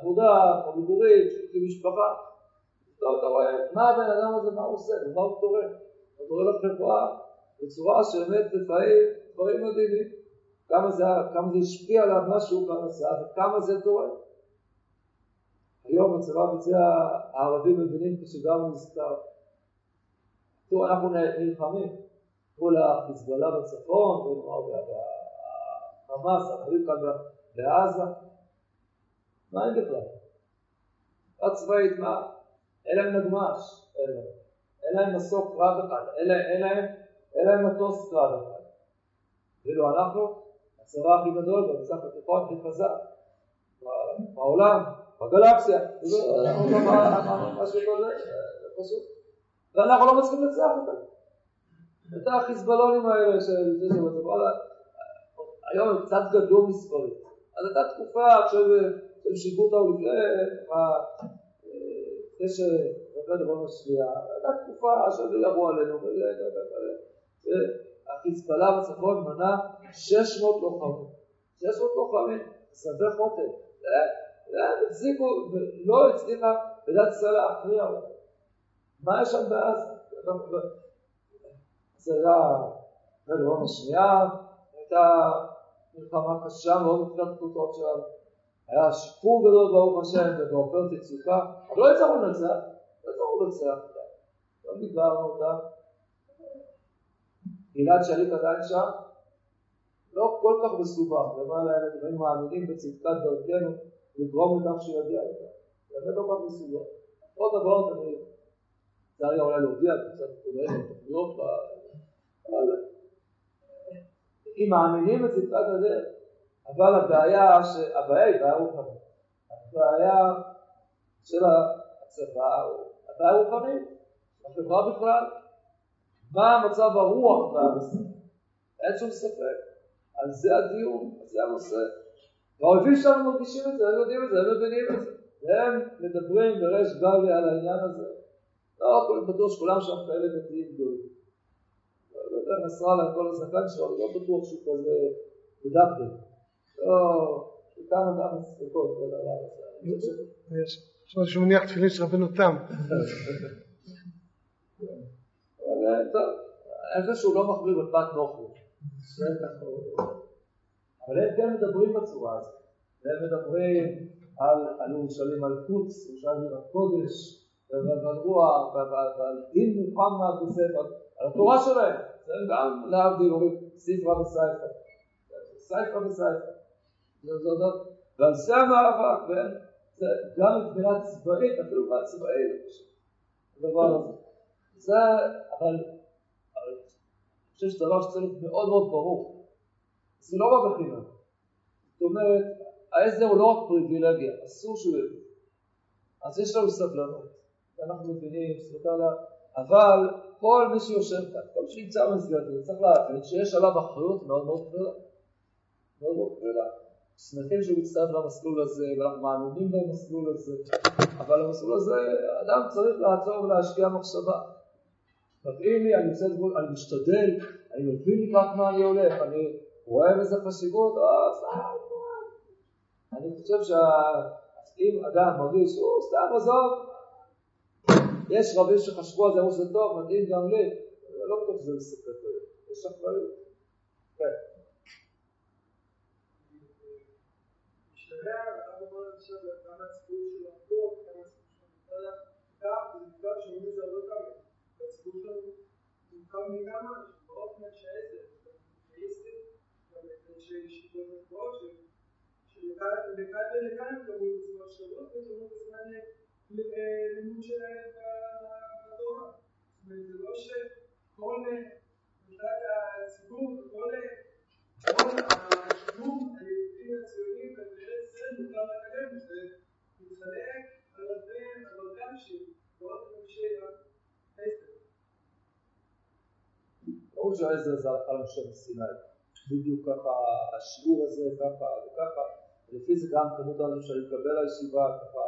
עבודה, מקום מגורים, עם משפחה, אתה רואה, מה הבן אדם הזה, מה הוא עושה, ומה הוא תורם? הוא תורם לחברה בצורה שבאמת לפעמים דברים מדהימים, כמה זה, כמה זה השפיע עליו, כבר עשה, וכמה זה תורם. היום בצבא ביצע הערבים מבינים כשגם הוא נזכר. תראו, אנחנו נלחמים מול החיזבאללה בצפון, והחמאס, החברים כאן בעזה. מה הם בכלל? עד צבאית, מה? אין להם נגמ"ש, אין להם מסוק קרב אחד, אין להם מטוס קרב אחד. ואילו אנחנו, הצבא הכי גדול במזרח התיכון הכי חזק בעולם, בגלקסיה, משהו כזה, פשוט. ואנחנו לא מצליחים לנצח אותם. את החיזבאלונים האלה של זה שבצבא, היום הם קצת גדלו מספרים. אז הייתה תקופה שהם שיגעו אותנו לפני, לפני שבאמת דבר משפיע, הייתה תקופה שהם ירו עלינו, החיזבאללה בצפון מנה 600 לוחמים. 600 לוחמים, שדה חוטף. החזיקו, ולא הצליחה מדינת ישראל להכריע אותה. מה יש שם בעזה? זה היה מלחמה השנייה, הייתה מלחמה קשה מאוד מבחינת התוצאות שלנו. היה שיפור גדול ברוך השם ובעופרת יצוקה, אבל לא הצלחנו לנצח, לא הצלחנו לנצח. לא דיברנו אותה. גלעד שליט עדיין שם, לא כל כך מסובך, למעלה הם מאמינים בצדקת דרכנו לגרום לכך שהוא יגיע. זה באמת לא כל כך מסובך. עוד דבר אני צריך אולי להודיע קצת תוכניות, אבל אם מאמינים בצדקת הדרך, אבל הבעיה, הבעיה היא בעיה רוחנית. הבעיה של הצבא, הבעיה רוחנית, החברה בכלל, מה מצב הרוח ישראל? אין שום ספק. על זה הדיון, על זה הנושא. והאויבים שלנו מרגישים את זה, הם יודעים את זה, הם מבינים את זה. והם מדברים בריש גלי על העניין הזה. לא בטוח שכולם שם כאלה דתיים גדולים. לא יודע, נסראללה כל הזקן שלו, אני לא בטוח שהוא כזה מדקדק. לא, כמה כמה ספקות בדבר הזה. יש שמניח תפילין של רבנו תם. טוב, שהוא לא מחמיר בפת נוחו. אבל הם כן מדברים בצורה הזאת. הם מדברים על ירושלים על קוץ, ירושלים על קודש, ועל רוח, ועל דין מוחמד וספר, על התורה שלהם. זה גם להבדיל אומרים ספרה וסייפה. סייפה וסייפה. ועל זה המאבק, גם מבחינה צבאית, אפילו מבחינה צבאית, הדבר הזה. זה, אבל, חושב שזה דבר שצריך להיות מאוד מאוד ברור. זה לא רק בחינם. זאת אומרת, ההסדר הוא לא רק פריבילגיה, אסור שהוא יהיה. אז יש לנו סבלנות. אנחנו מבינים, סליחה, אבל כל מי שיושב כאן, כל מי במסגרת הזאת, צריך להבין שיש עליו אחריות מאוד מאוד כבדה. מאוד מאוד כבדה. שמחים שהוא מצטרף למסלול הזה, ואנחנו מאמינים במסלול הזה, אבל המסלול הזה, אדם צריך לעצור ולהשקיע מחשבה. מתאים לי, אני עושה את זה, אני משתדל, אני מבין לקראת מה אני הולך, אני רואה בזה חשיבות, אה, סתם. אני חושב שאם אדם מרגיש, הוא סתם עזוב, יש רבים שחשבו על זה, אמרו שזה טוב, מדהים גם לי, לא בטוח שזה מספק לי, יש אחריות. כן. כמה הציבור של העובדות, כמה הציבור של מורכב מכמה באופן אתאיסטים, גם אנשי ישיבות גבוהות, שלכאן ולכאן קראו בזמן שירות וקראו בזמן לימוד שלהם בתורה. זאת אומרת, זה לא שכל מבחינת הציבור וכל הקידום היהודים הציונים במדינת ישראל מותר לקדם, זה מתחלק על הרבה, אנשים, ועוד אנשי העסק. ברור שהעזר זה הלכה למשה מסיני. בדיוק ככה, השיעור הזה, ככה וככה. לפי זה גם כמות האנשים שאני מקבל לישיבה, ככה,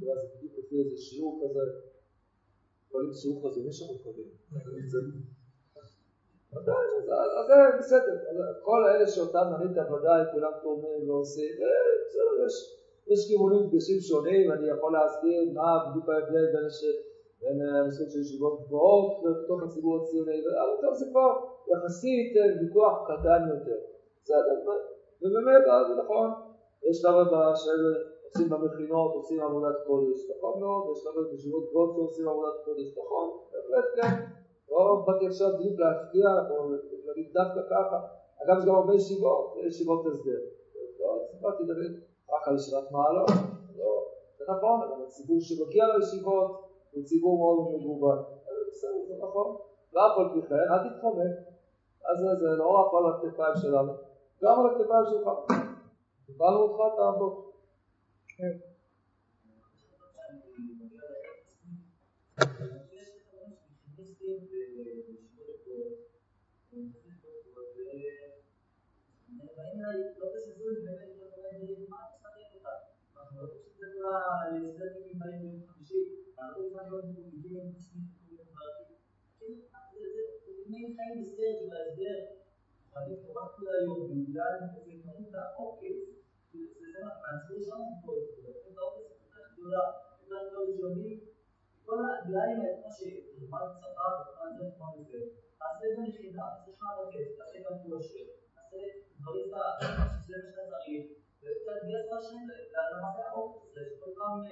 זה בדיוק לפי איזה שיעור כזה. קוראים שיעור כזה, מי שמוכרים. אז זה בסדר, כל אלה שאותם מנית ודאי, כולם תורמים ועושים, בסדר, יש כיוונים קדושים שונים, אני יכול להסביר מה בדיוק ההבדל בין בין הנושאים של ישיבות גבוהות בתוך הציבור הציוני, אבל זה כבר יחסית ויכוח קטן יותר. בסדר, ובאמת זה נכון, יש שלב של עושים במכינות, עושים עבודת קודש, נכון מאוד, יש שלב בישיבות גבוהות שעושים עבודת קודש, נכון, בהחלט כן. לא באתי עכשיו בדיוק להפתיע או להגיד דווקא ככה, אגב יש גם הרבה ישיבות, ישיבות הסדר. לא באתי להגיד רק על ישיבת מעלות, לא, זה נכון, אבל הציבור שמגיע לישיבות הוא ציבור מאוד מגוון. בסדר, זה נכון. ואף על פי כן, אל תתחמק. אז זה לא רק על הכתפיים שלנו, גם על הכתפיים שלך. קיבלנו אותך, תעבוד. כן. כל הגליים האלה, כמו שרמת צבא ורמת זה כמו זה, תעשה את היחידה, תעשה לך רכז, תעשה גם כושר, תעשה דברים שזה מה שאתה צריך, ותגייס השם למעשה האופן הזה, שכל פעם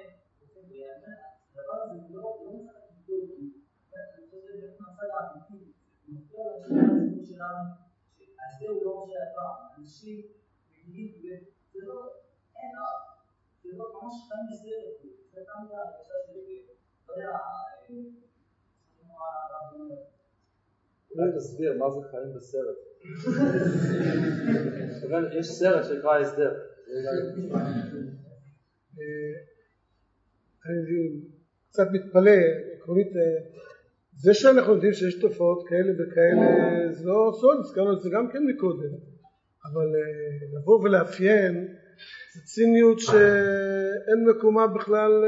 בימים, הדבר הזה לא מצליח לבדוק, אני חושב שזה באמת מהצד האמיתי, זה מופיע לציבור שלנו, שההסדר הוא לא מה שהיה פעם, אנשים מגיעים, וזה לא, אין, זה לא ממש חיים בסרט, זה תמיד ההרגשה שלי, לא יודע, אולי תסביר מה זה חיים בסרט. יש סרט שנקרא הסדר. קצת מתפלא, עקרונית, זה שאנחנו יודעים שיש תופעות כאלה וכאלה, זה לא סוד, הזכרנו את זה גם כן מקודם, אבל לבוא ולאפיין זה ציניות שאין מקומה בכלל,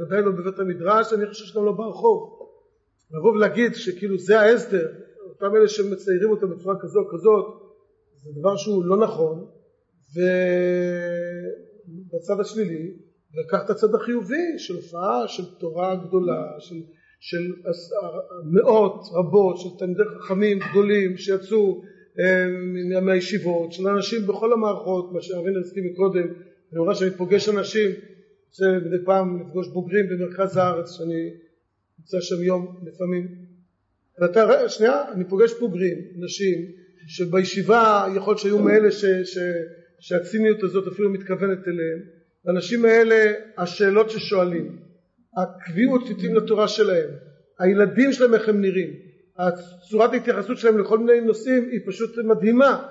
ודאי לא בבית המדרש, אני חושב שגם לא ברחוב. לבוא ולהגיד שכאילו זה ההסדר, אותם אלה שמציירים אותם בצורה כזו או כזאת, זה דבר שהוא לא נכון, ובצד השלילי, לקח את הצד החיובי של הופעה של תורה גדולה, של, של מאות רבות של תלמידי חכמים גדולים שיצאו מהישיבות, של אנשים בכל המערכות, מה שארינה הזכיר מקודם, אני רואה שאני פוגש אנשים, רוצה מדי פעם לפגוש בוגרים במרכז הארץ, שאני נמצא שם יום לפעמים, ואתה, שנייה, אני פוגש בוגרים, נשים, שבישיבה יכול להיות שהיו מאלה ש, ש, שהציניות הזאת אפילו מתכוונת אליהם, האנשים האלה, השאלות ששואלים, הקביעות יוצאים לתורה שלהם, הילדים שלהם איך הם נראים, צורת ההתייחסות שלהם לכל מיני נושאים היא פשוט מדהימה.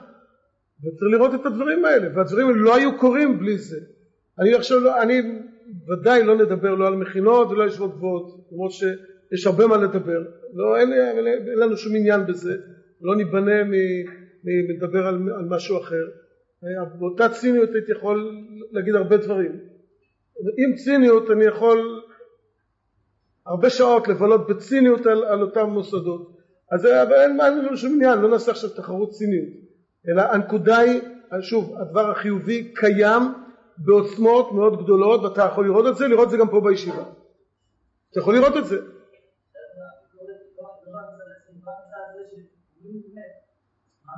וצריך לראות את הדברים האלה והדברים האלה לא היו קורים בלי זה. אני עכשיו לא, אני ודאי לא נדבר לא על מכינות ולא על ישיבות גבוהות למרות יש הרבה מה לדבר, לא, אין, אין, אין לנו שום עניין בזה, לא ניבנה מלדבר על, על משהו אחר. באותה ציניות הייתי יכול להגיד הרבה דברים. עם ציניות אני יכול הרבה שעות לבלות בציניות על, על אותם מוסדות. אז אין לנו שום עניין, לא נעשה עכשיו תחרות ציניות. אלא הנקודה היא, שוב, הדבר החיובי קיים בעוצמות מאוד גדולות ואתה יכול לראות את זה, לראות את זה גם פה בישיבה. אתה יכול לראות את זה. מה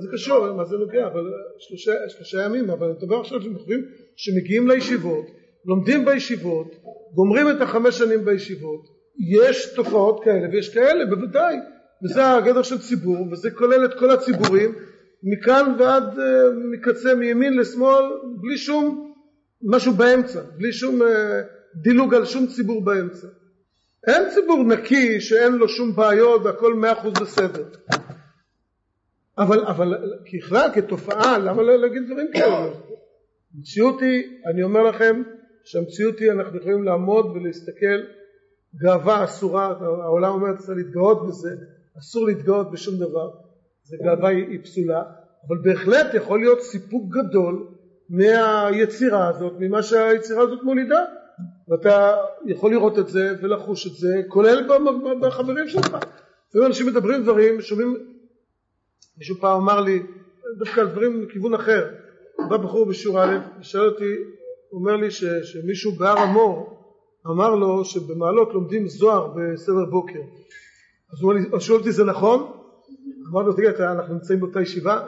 זה קשור? מה זה נוגע? אבל שלושה, שלושה ימים, אבל אני מדבר עכשיו שמחורים שמגיעים לישיבות, לומדים בישיבות, גומרים את החמש שנים בישיבות, יש תופעות כאלה ויש כאלה, בוודאי, וזה הגדר של ציבור, וזה כולל את כל הציבורים, מכאן ועד uh, מקצה מימין לשמאל, בלי שום משהו באמצע, בלי שום uh, דילוג על שום ציבור באמצע. אין ציבור נקי שאין לו שום בעיות והכל מאה אחוז בסדר. אבל, אבל ככלל, כתופעה, למה לא להגיד דברים כאלה? המציאות היא, אני אומר לכם, שהמציאות היא, אנחנו יכולים לעמוד ולהסתכל, גאווה אסורה, העולם אומר צריך להתגאות בזה, אסור להתגאות בשום דבר, זה גאווה היא, היא פסולה, אבל בהחלט יכול להיות סיפוק גדול מהיצירה הזאת, ממה שהיצירה הזאת מולידה. ואתה יכול לראות את זה ולחוש את זה, כולל בחברים שלך. לפעמים אנשים מדברים דברים, שומעים, מישהו פעם אמר לי, דווקא על דברים מכיוון אחר, בא בחור בשיעור א', ושאל אותי, הוא אומר לי ש, שמישהו בהר המור אמר לו שבמעלות לומדים זוהר בסדר בוקר. אז הוא שואל אותי, זה נכון? אמרתי לו, תגיד, אנחנו נמצאים באותה ישיבה?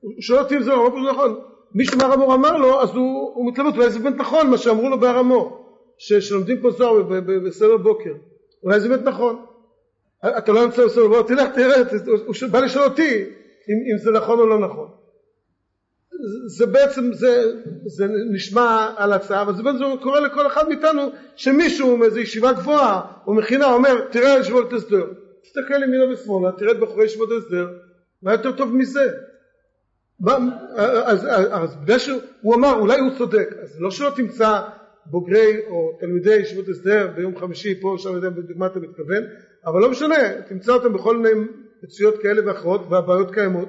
הוא שואל אותי אם זה לא נכון. מישהו מהר המור אמר לו, אז הוא, הוא מתלבט, אולי זה באמת נכון מה שאמרו לו בהר המור. שלומדים פה זוהר בסדר בוקר, אולי זה באמת נכון. אתה לא נמצא בסדר בוקר, תלך תראה, הוא בא לשאול אותי אם, אם זה נכון או לא נכון. זה בעצם, זה, זה נשמע על הצעה, אבל זה בעצם קורה לכל אחד מאיתנו שמישהו מאיזו ישיבה גבוהה או מכינה אומר תראה ישיבות הסדר, תסתכל ימינה ושמאלה, תראה את בחורי ישיבות הסדר, מה יותר טוב מזה? אז, אז, אז בגלל שהוא אמר אולי הוא צודק, אז לא שלא תמצא בוגרי או תלמידי ישיבות הסדר ביום חמישי פה שם יודע בדיוק מה אתה מתכוון אבל לא משנה תמצא אותם בכל מיני מציאות כאלה ואחרות והבעיות קיימות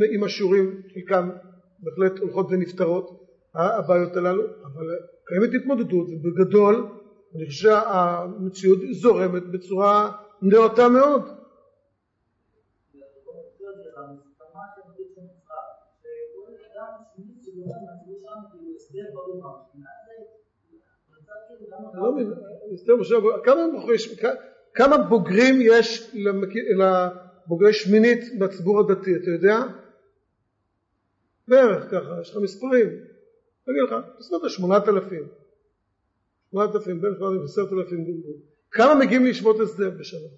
ועם השיעורים חלקם בהחלט הולכות ונפתרות הבעיות הללו אבל קיימת התמודדות ובגדול אני חושב שהמציאות זורמת בצורה נאותה מאוד כמה בוגרים יש לבוגרי שמינית בציבור הדתי, אתה יודע? בערך ככה, יש לך מספרים. אני אגיד לך, בסביבות שמונת אלפים. שמונת אלפים, בין שמונת אלפים עשרת אלפים גומרים. כמה מגיעים לישיבות הסדר בשנה?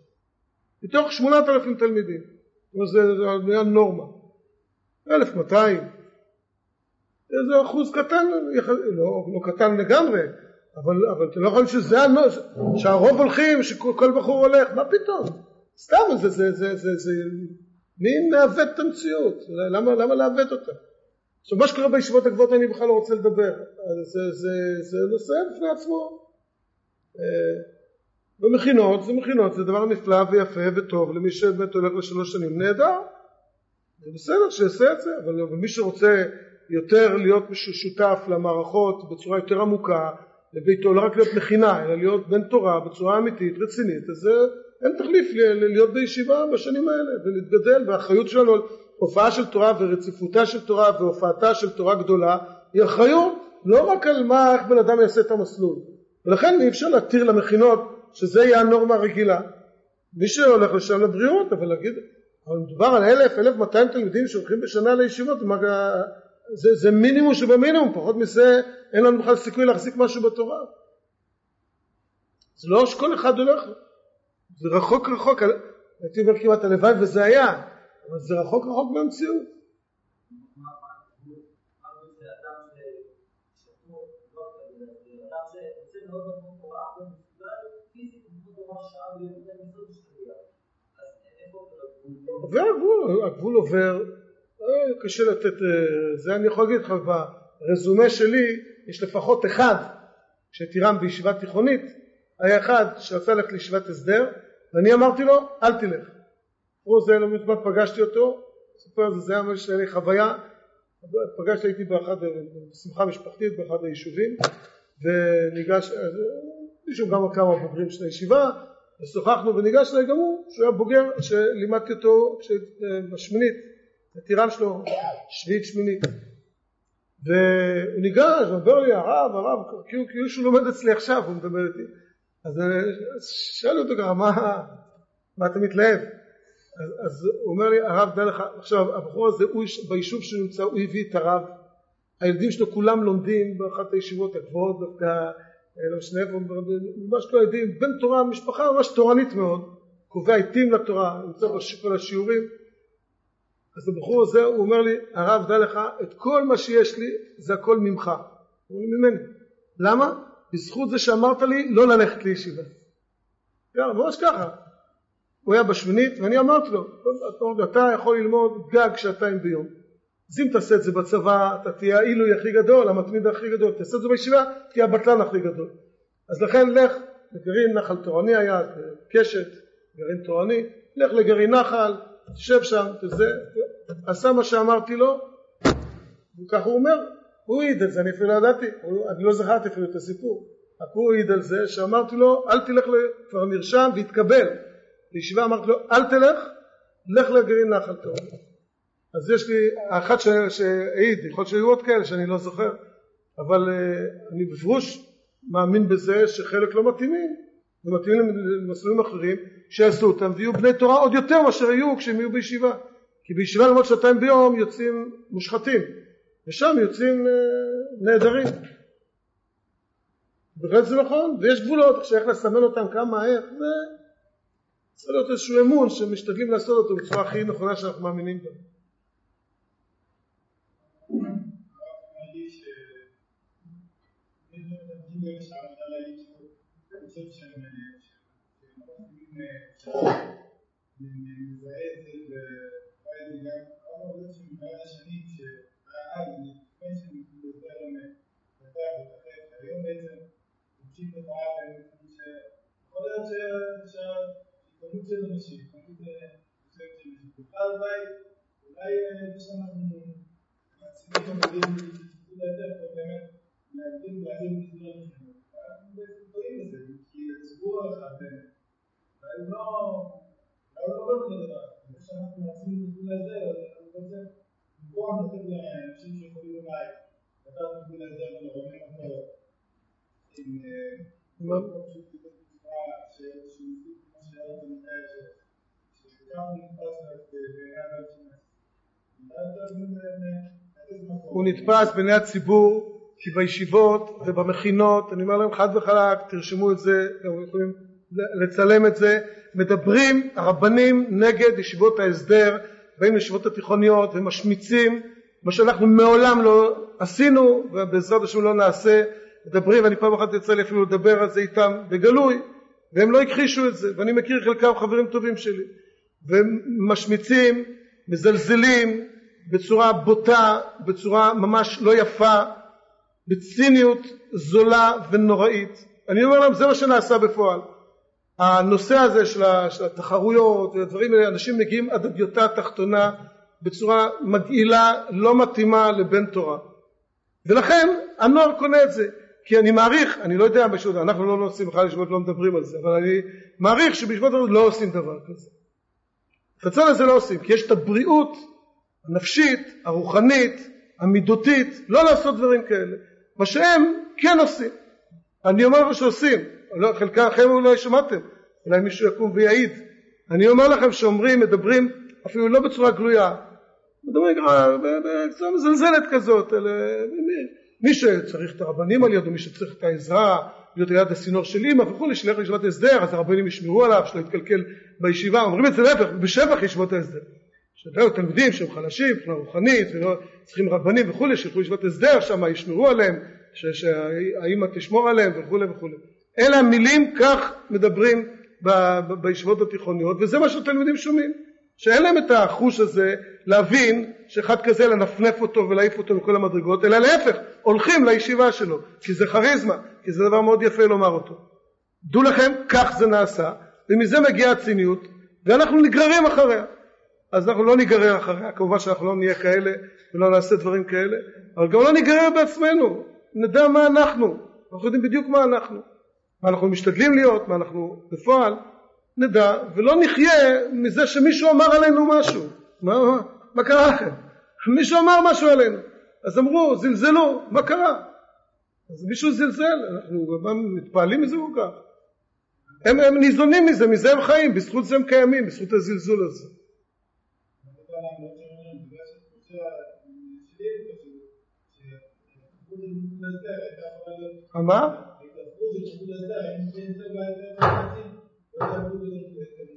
מתוך שמונת אלפים תלמידים. זה נהיה נורמה. אלף מאתיים. זה אחוז קטן, לא, לא קטן לגמרי, אבל, אבל אתה לא יכול שזה הנוס, שהרוב הולכים, שכל בחור הולך, מה פתאום? סתם, זה, זה, זה, זה, זה, מי מעוות את המציאות? למה, למה לעוות אותה? עכשיו מה שקורה בישיבות הגבוהות אני בכלל לא רוצה לדבר, זה, זה, זה נושא בפני עצמו. ומכינות אה, זה מכינות, זה דבר נפלא ויפה וטוב למי שבאמת הולך לשלוש שנים, נהדר, זה בסדר שיעשה את זה, אבל מי שרוצה יותר להיות שותף למערכות בצורה יותר עמוקה לביתו, לא רק להיות מכינה, אלא להיות בן תורה בצורה אמיתית, רצינית, אז אין תחליף להיות בישיבה בשנים האלה ולהתגדל, והאחריות שלנו על הופעה של תורה ורציפותה של תורה והופעתה של תורה גדולה היא אחריות לא רק על מה, איך בן אדם יעשה את המסלול, ולכן אי אפשר להתיר למכינות שזה יהיה הנורמה הרגילה. מי שהולך לשם לבריאות, אבל להגיד, אבל מדובר על אלף, אלף מאתיים תלמידים שהולכים בשנה לישיבות, זה, זה מינימום שבמינימום, פחות מזה אין לנו בכלל סיכוי להחזיק משהו בתורה. זה לא שכל אחד הולך, זה רחוק רחוק, הייתי אומר כמעט הלוואי וזה היה, אבל זה רחוק רחוק מהמציאות. עובר הגבול, הגבול עובר קשה לתת, אה, זה אני יכול להגיד לך, ברזומה שלי יש לפחות אחד שתירם בישיבה תיכונית, היה אחד שרצה ללכת לישיבת הסדר, ואני אמרתי לו, אל תלך. הוא זה לא מזמן פגשתי אותו, סיפר זה, זה היה ממש לי חוויה, פגשתי הייתי באחד, בשמחה משפחתית באחד היישובים, וניגש, מישהו גם כמה בוגרים של הישיבה, ושוחחנו וניגש אליי גם הוא, שהוא היה בוגר שלימדתי אותו בשמינית, הטירן שלו שביעית שמינית. והוא ניגש ואומר לי הרב הרב כאילו כאילו שהוא לומד אצלי עכשיו הוא מדבר איתי. אז שאל אותו ככה מה, מה אתה מתלהב? אז, אז הוא אומר לי הרב דע לך עכשיו הבחור הזה הוא ביישוב שהוא נמצא הוא הביא את הרב. הילדים שלו כולם לומדים באחת הישיבות הגבוהות דווקא לא משנה איפה ממש לא יודעים בן תורה משפחה ממש תורנית מאוד קובע עיתים לתורה נמצא בכל השיעורים אז הבחור הזה הוא אומר לי הרב דע לך את כל מה שיש לי זה הכל ממך. הוא אומר ממני. למה? בזכות זה שאמרת לי לא ללכת לישיבה. יאללה ממש ככה. הוא היה בשמינית ואני אמרתי לו אתה יכול ללמוד גג שעתיים ביום. אז אם תעשה את זה בצבא אתה תהיה העילוי הכי גדול המתמיד הכי גדול. תעשה את זה בישיבה תהיה הבטלן הכי גדול. אז לכן לך לגרעין נחל תורני היה קשת גרעין תורני. לך לגרעין נחל תשב שם תזה עשה מה שאמרתי לו וככה הוא אומר הוא העיד על זה אני אפילו לא ידעתי אני לא זכרתי אפילו את הסיפור רק הוא העיד על זה שאמרתי לו אל תלך כבר נרשם והתקבל. לישיבה אמרתי לו אל תלך לך לגרעין נחל תורני אז יש לי האחת שהעיד, יכול להיות שהיו עוד כאלה שאני לא זוכר, אבל uh, אני בפירוש מאמין בזה שחלק לא מתאימים, ומתאימים למסלולים אחרים, שיעשו אותם ויהיו בני תורה עוד יותר מאשר היו כשהם יהיו בישיבה. כי בישיבה למרות שעתיים ביום יוצאים מושחתים, ושם יוצאים uh, נהדרים. בהחלט זה נכון, ויש גבולות, עכשיו איך לסמן אותם כמה, איך, זה צריך להיות איזשהו אמון שמשתדלים לעשות אותו בצורה הכי נכונה שאנחנו מאמינים בה. חושב שהם מזהה את זה ורואה את זה גם עבודה של מבעד השנים שהיה אז, לפני שהם יותר לפתח ולתחף, היום בעצם המשיך לתופעה במקום שיכול להיות שהכמות של אנשים, כמות מסוימת של אנשים, בכלל אולי, אולי זה שאנחנו מציבים את המדעים יותר טוב באמת להגדיל להגדיל מסגרת החינוך. אנחנו בעצם טועים בזה, כי הציבור הרחב באמת, אולי לא, אולי לא עובד את הדבר הזה. זה שאנחנו מסגור להסדר, אז אנחנו בעצם במקום לתת לאנשים שיכולים אולי לקחת מסגור להסדר ולרומם אותו עם מקום של פיתוח בצורה שהוא כמו שאתה מתאר, שככה נתפס בעיני האנשים. הוא נתפס בעיני הציבור כי בישיבות ובמכינות, אני אומר להם חד וחלק, תרשמו את זה, אתם יכולים לצלם את זה, מדברים הרבנים נגד ישיבות ההסדר, באים לישיבות התיכוניות ומשמיצים, מה שאנחנו מעולם לא עשינו ובעזרת השם לא נעשה, מדברים, ואני פעם אחת יצא לי אפילו לדבר על זה איתם בגלוי, והם לא הכחישו את זה, ואני מכיר חלקם חברים טובים שלי, והם משמיצים, מזלזלים בצורה בוטה, בצורה ממש לא יפה, בציניות זולה ונוראית. אני אומר להם זה מה שנעשה בפועל. הנושא הזה של התחרויות והדברים האלה, אנשים מגיעים עד הדיוטה התחתונה בצורה מגעילה, לא מתאימה לבן תורה. ולכן הנוער קונה את זה. כי אני מעריך, אני לא יודע, בשביל, אנחנו לא עושים בכלל ישיבות, לא מדברים על זה, אבל אני מעריך שבישיבות לא עושים דבר כזה. את הצד הזה לא עושים, כי יש את הבריאות הנפשית, הרוחנית, המידותית, לא לעשות דברים כאלה. מה שהם כן עושים. אני אומר לכם שעושים, לא, חלקכם אולי שמעתם, אולי מישהו יקום ויעיד. אני אומר לכם שאומרים, מדברים אפילו לא בצורה גלויה, מדברים בצורה מזלזלת כזאת, אלה, מי שצריך את הרבנים על ידו, מי שצריך את העזרה, להיות ליד הסינור של אימא וכולי, שילך לישיבת הסדר, אז הרבנים ישמרו עליו, שלא יתקלקל בישיבה, אומרים את זה להפך, בשבח ישיבות ההסדר. שהיו תלמידים שהם חלשים מבחינה רוחנית צריכים רבנים וכולי שילכו לישיבת הסדר שם ישמרו עליהם שהאימא תשמור עליהם וכולי וכולי אלה המילים כך מדברים בישיבות התיכוניות וזה מה שהתלמידים שומעים שאין להם את החוש הזה להבין שאחד כזה לנפנף אותו ולהעיף אותו מכל המדרגות, אלא להפך, הולכים לישיבה שלו, כי זה כריזמה, כי זה דבר מאוד יפה לומר אותו. דעו לכם, כך זה נעשה, ומזה מגיעה הציניות, ואנחנו נגררים אחריה. אז אנחנו לא ניגרר אחריה, כמובן שאנחנו לא נהיה כאלה ולא נעשה דברים כאלה, אבל גם לא ניגרר בעצמנו, נדע מה אנחנו, אנחנו יודעים בדיוק מה אנחנו, מה אנחנו משתדלים להיות, מה אנחנו בפועל, נדע, ולא נחיה מזה שמישהו אמר עלינו משהו. מה, מה, מה קרה לכם? מישהו אמר משהו עלינו. אז אמרו, זלזלו, מה קרה? אז מישהו זלזל, אנחנו מתפעלים מזה כל כך. הם, הם ניזונים מזה, מזה הם חיים, בזכות זה הם קיימים, בזכות הזלזול הזה. מה?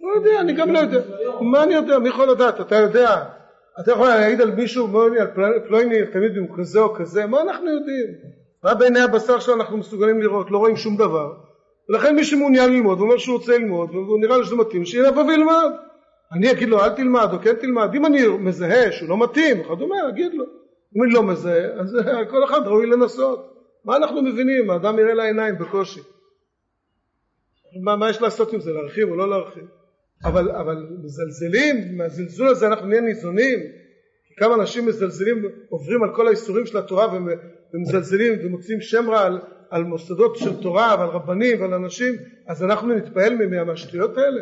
לא יודע, אני גם לא יודע. מה אני יודע? מי יכול לדעת? אתה יודע. אתה יכול להעיד על מישהו, על פלויני, תמיד הוא כזה או כזה, מה אנחנו יודעים? מה בעיני הבשר שלו אנחנו מסוגלים לראות? לא רואים שום דבר. ולכן מי שמעוניין ללמוד, הוא אומר שהוא רוצה ללמוד, והוא נראה לו שזה מתאים, שיבוא וילמד. אני אגיד לו אל תלמד או כן תלמד, אם אני מזהה שהוא לא מתאים, וכדומה, אגיד לו. אם אני לא מזהה, אז כל אחד ראוי לנסות. מה אנחנו מבינים? האדם יראה לעיניים בקושי. מה, מה יש לעשות עם זה? להרחיב או לא להרחיב? אבל, אבל מזלזלים, מהזלזול הזה אנחנו נהיה ניזונים. כמה אנשים מזלזלים, עוברים על כל האיסורים של התורה ומזלזלים ומוצאים שם רע על, על מוסדות של תורה ועל רבנים ועל אנשים, אז אנחנו נתפעל מהשטויות האלה?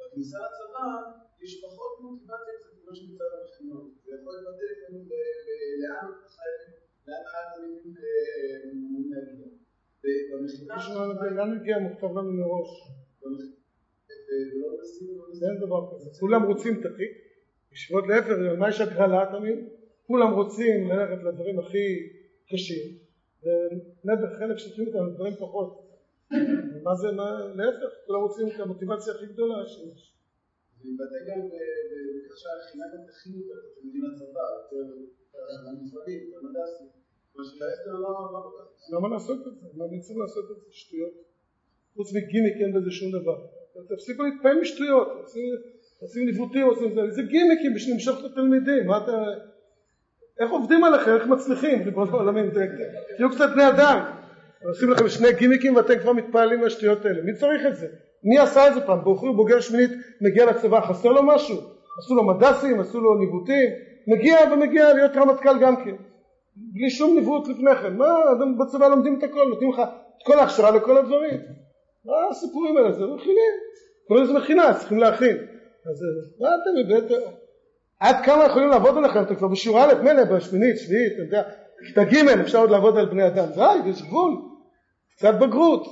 ובכניסה לצבא יש פחות מוטיבציה קצת ממה שנמצא במכינות. זה יכול לבטא לפעמים לאן חייבים, לאן אמורים להגיע. במכינה... לאן נגיע מוכתב לנו מראש. אין דבר כזה. כולם רוצים תחיק, ישיבות להפך, מה יש הגרלה תמיד? כולם רוצים ללכת לדברים הכי קשים, ונדח חלק שותפים איתם לדברים פחות. מה זה, להפך, כולם רוצים את המוטיבציה הכי גדולה שיש. זה מתבטא גם בכך שהכינה גם תכין יותר את התלמידים לצבא, יותר המפעלים, יותר מדסים. למה לעשות את זה? מה אני צריך לעשות את זה? שטויות. חוץ מגימיק אין בזה שום דבר. תפסיקו להתפעל משטויות, עושים ניווטים, עושים זה, זה גימיקים בשביל למשוך את התלמידים, מה אתה... איך עובדים עליכם, איך מצליחים, ריבונו העולמים, תהיו קצת בני אדם, עושים לכם שני גימיקים ואתם כבר מתפעלים מהשטויות האלה, מי צריך את זה? מי עשה את זה פעם? בחור בוגר שמינית מגיע לצבא, חסר לו משהו? עשו לו מדסים, עשו לו ניווטים, מגיע ומגיע להיות רמטכ"ל גם כן, בלי שום ניווט לפני כן, מה, בצבא לומדים את הכל, נותנים לך את כל ההכשרה לכל הדברים מה הסיפורים האלה? זה מכינים. קוראים לזה מכינה, צריכים להכין. אז מה אתם הבאתם? עד כמה יכולים לעבוד עליכם? אתם כבר בשיעור א', מילא, בשמינית, שביעית, אתה יודע, כיתה ג' אפשר עוד לעבוד על בני אדם. די, יש גבול. קצת בגרות.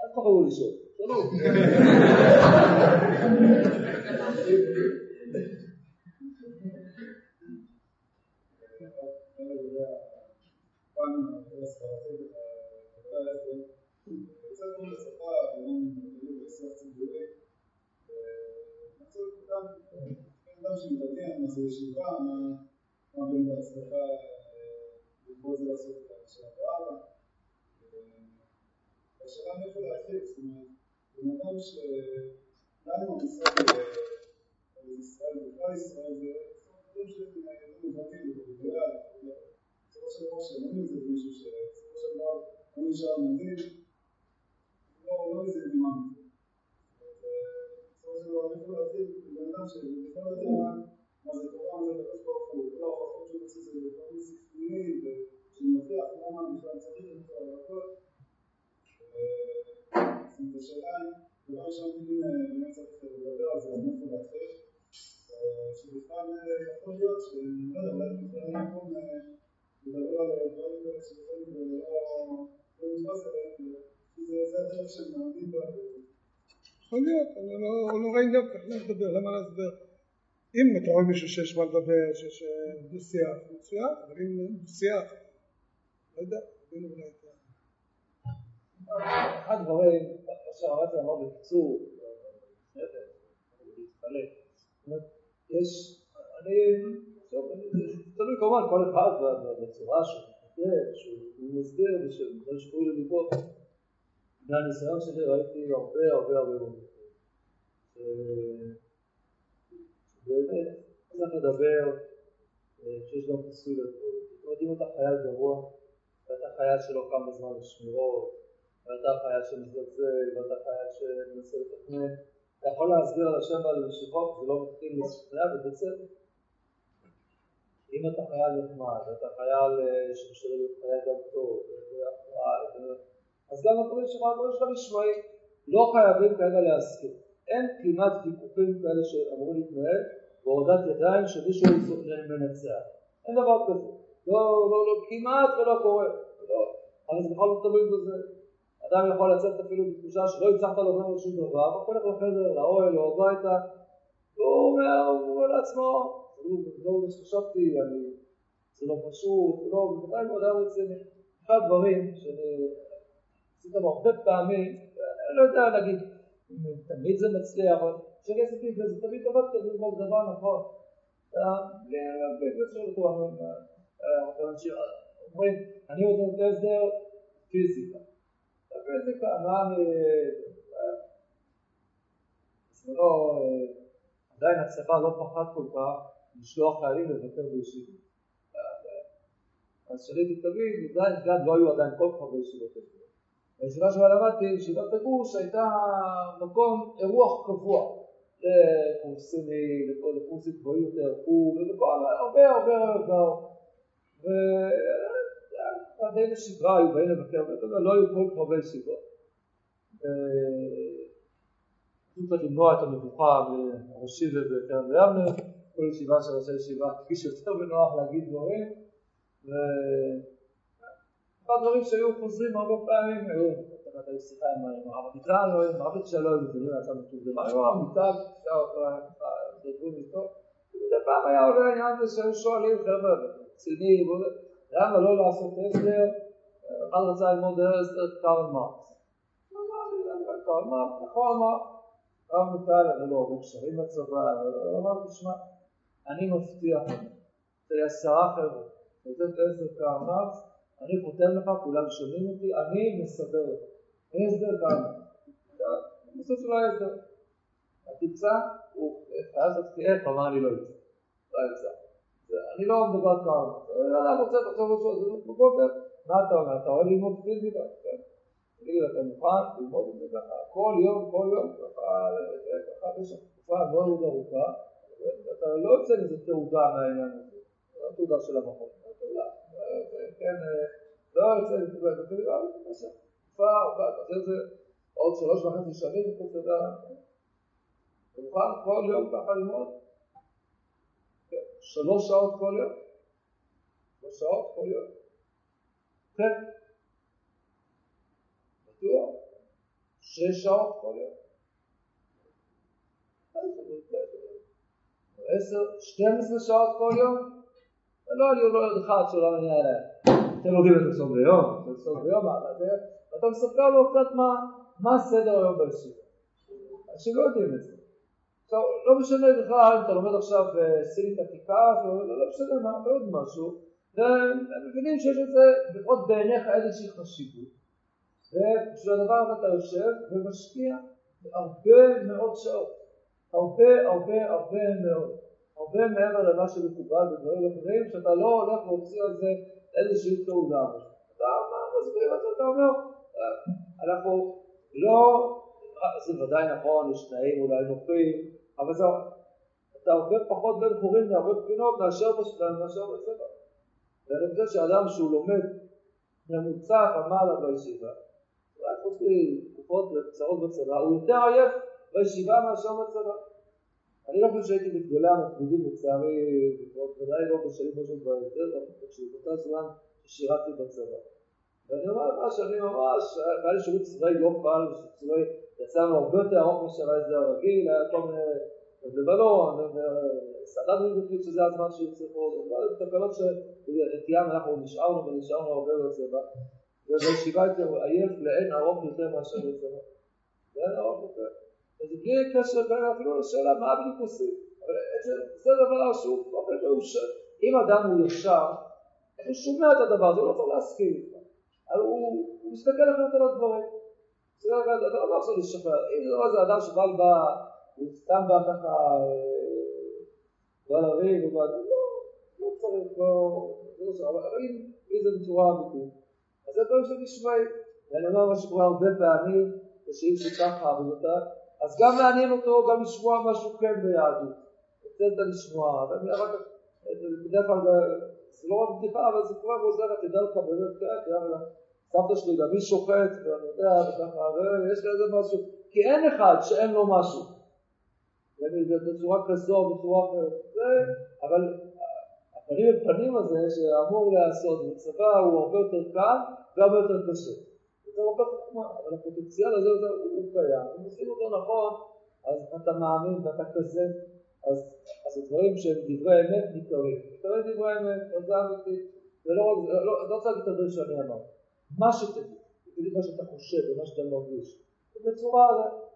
אל תבואו לשאול. נעשה ישיבה, מה באמת ההצלחה את זה לעשות את השעה הבאה. השאלה מאיפה להתחיל, זאת אומרת, בן אדם אם המשרד בישראל ובכלל ישראל זה דברים שהם לא מובנים בסופו של דבר שאומרים את זה למישהו שבסופו של דבר הוא נשאר מדהים, לא איזה דמיון. בסופו של דבר איפה להתחיל, בן אדם שבכלל לא מה זה תורה, מה זה הקדוש ברוך הוא, כל שהוא עושה זה דברים ספריים, שמוכיח למה בכלל צריך את זה והכל. זאת השאלה דבר ראשון, אם באמת צריך לדבר על זה, אז מאיפה להתחיל? שבכלל יכול להיות ש... לא יודע, אולי בכלל אין מקום לדבר על דברים כאלה שיכולים ולא נתפס עליהם, כי זה הדרך שהם מאמינים בה. יכול להיות, אני לא רואה עניין כך לדבר, למה להסבר? אם אתה רואה מישהו שיש מה לדבר, שיש דו-שיח, מצוין, אבל אם דו-שיח, לא יודע, רבינו אולי יותר. אחד הדברים, מה שהרב אמר בקיצור, יש, אני, תלוי כמובן כל אחד בצורה שהוא כותב, שהוא מסביר ושדברים שקוראים לליבו. מהניסיון שלי ראיתי הרבה הרבה הרבה מאוד מקרים. ש- באמת, צריך לדבר אה, שיש גם כיסוי לדברים. זאת אומרת, אם אתה חייל גרוע, ואתה חייל שלא קם בזמן לשמירות, ואתה חייל שמזלזל, ואתה חייל שמנסה לתכנן, אתה יכול להסביר על השם ועל משיכות, זה לא מתחיל לשכנע ובצדק. אם אתה חייל נחמד, ואתה חייל אה, שמשתדל להיות חייל גם טוב, ואחראי, אז גם הדברים שלך, הדברים שלך נשמעים. לא חייבים כרגע להסכים. אין כמעט ויכוחים כאלה שאמורים להתנהל בהורדת ידיים שמישהו מנצח. אין דבר כזה. לא, לא, לא, כמעט ולא קורה. לא. אבל זה בכלל לא תלוי בזה. אדם יכול לצאת אפילו בתחושה שלא הצלחת לומר שום דבר, הוא הולך לחדר, לאוהל או הביתה, והוא אומר, הוא אומר לעצמו, זה לא מה שחשבתי, אני, זה לא פשוט, לא, בוודאי הוא אדם רציני. אחד הדברים שאני עשיתי אותם הרבה פעמים, אני לא יודע להגיד, תמיד זה מצליח, אבל עשיתי את זה, תמיד עבד כזה, זה דבר נכון. אתה, בלי בלי קשר לכולם, הרבה אנשים אומרים, אני רוצה את הסדר פיזיקה. פיזיקה, מה אני... בזמנו, עדיין הצבא לא פחד כל כך לשלוח חיילים לבקר בישיבות. אז כשהייתי תמיד, עדיין גם לא היו עדיין כל כך הרבה ישיבות. בישיבה שבה למדתי, ישיבת הגוש הייתה מקום, אירוח קבוע לקורסיני, לקורסים גבוהים יותר, ולכל הרבה הרבה הרבה ודי בשגרה היו באים לבקר, לא היו כל כך הרבה ישיבות. פשוט צריך למנוע את המבוכה בראשי ובקרב ביבנה, כל ישיבה של ראשי ישיבה כפי שיותר בנוח להגיד דברים, ואחד הדברים שהיו חוזרים הרבה פעמים היו, הייתה לי שיחה עם הרב או עם הרב אביטל לא היו מבינים לעצמם מתורגמן, היו הרב אפשר לדברים איתו, ומדי פעם היה עולה העניין הזה שהיו שואלים, חבר'ה, רציניים, למה לא לעשות הסדר, אחד רצה ללמוד הסדר קרל מרקס. קרל מרקס, נכון מרקס, הרב אביטל, אני לא הרבה קשרים בצבא, אמרתי, תשמע, אני מבטיח לך, זה עשרה חבר'ה, לתת הסדר קרל מרקס, אני חותם לך, כולם שומעים אותי, אני מסדר לך. הסדר גם. בסוף שלא היה הסדר. התמצא, הוא חייב לעשות איך, אמר לי לא יצא. לא יצא. אני לא מדבר כמה. אדם רוצה לחשוב אותו, זה בבוקר, מה אתה אומר? אתה אוהב ללמוד פיזיקה? כן. תגיד, אתה מוכן ללמוד את זה ככה? כל יום, כל יום, ככה, יש תקופה מאוד ארוכה, אתה לא יוצא מזה תעודה מהעניין הזה. לא תעודה של המכון, תעודה. כן, לא יוצא מזה תעודה, אבל בסדר. תקופה ארוכה, אחרי זה עוד שלוש וחצי שנים, אתה אתה מוכן כל יום ככה ללמוד? שלוש שעות כל יום? שלוש שעות כל יום? כן. בטוח? שש שעות כל יום? עשר, שתים עשרה שעות כל יום? לא, אני לא יודע אחד שלא מניע. אתם יודעים את הסוף ביום, את הסוף ביום, ואתה מספר לו קצת מה סדר היום בישיבה. אנשים לא יודעים את זה. עכשיו, לא משנה בכלל אם אתה לומד עכשיו סינית עתיקה, לא משנה מה, אתה לומד משהו, והם מבינים שיש לזה, לפחות בעיניך איזושהי חשיבות. ובשביל הדבר הזה אתה יושב ומשקיע הרבה מאוד שעות. הרבה הרבה הרבה מאוד. הרבה מעבר למה שמקובל בדברים אחרים, שאתה לא הולך להוציא על זה איזושהי תעודה. אתה מסביר את זה, אתה אומר, אנחנו לא, זה ודאי נכון, יש תנאים אולי נוחים, אבל זה, אתה הרבה פחות בן חורים מהרבה בחינות מאשר בצבא. ואני חושב שאדם שהוא לומד ממוצע ומעלה בישיבה, רק חוץ מתקופות קצרות בצבא, הוא יותר עייף בישיבה מאשר בצבא. אני לא חושב שהייתי בגדולי המתמידים לצערי, ודאי לא בשנים ראשונות בהסדר, באותה זמן ששירתתי בצבא. ואני אומר לך שאני ממש, היה לי שירות צבאי לא קל, צבאי יצא לנו הרבה יותר ארוך מאשר ההסדר הרגיל, היה כל מיני בלבנון, סעדת החליט שזה הזמן שירצחו, תקלות שאת ים אנחנו נשארנו ונשארנו הרבה בצבא, ובישיבה הייתי עייף לאין ארוך יותר מאשר בצבא. לאין ארוך יותר. אז בלי קשר אפילו לשאלה מה בדיוק עושים. אבל זה דבר שהוא, אם אדם הוא ישר, הוא שומע את הדבר הזה, הוא לא יכול להסכים. הוא מסתכל אחרת על הדברים. אתה לא יכול לשחרר. אם זה לא איזה אדם שבא הוא סתם בא ככה, בא לריב, לא, לא צריך, לא, אבל אם זה בצורה אמיתית, אז זה דברים שנשמעים. ואני אומר מה שקורה הרבה פעמים, ושאם שככה עבודתה, אז גם מעניין אותו גם לשמוע משהו כן ביהדות. לתת לשמוע, בדרך כלל זה לא רק בדיחה, אבל זה קורה ועוזר, תדע לך באמת, כן, לך, סבתא שלי גם היא שוחט, ואני יודע, וככה, ויש לה איזה משהו, כי אין אחד שאין לו משהו. בצורה כזו, בצורה אחרת, אבל הפנים אל הזה שאמור להיעשות בצבא הוא הרבה יותר קל והרבה יותר קשה. זה הרבה חוכמה, אבל הפוטנציאל הזה הוא קיים. אם עושים אותו נכון, אז אתה מאמין ואתה כזה, אז, אז הדברים שהם דברי אמת ניכרים. ניכרים דברי אמת, זה אמיתי, ולא רק, לא, לא, לא צריך להגיד את הדברים שאני אמרתי. מה שתגיד, תגיד מה שאתה חושב ומה שאתה מרגיש. בצורה,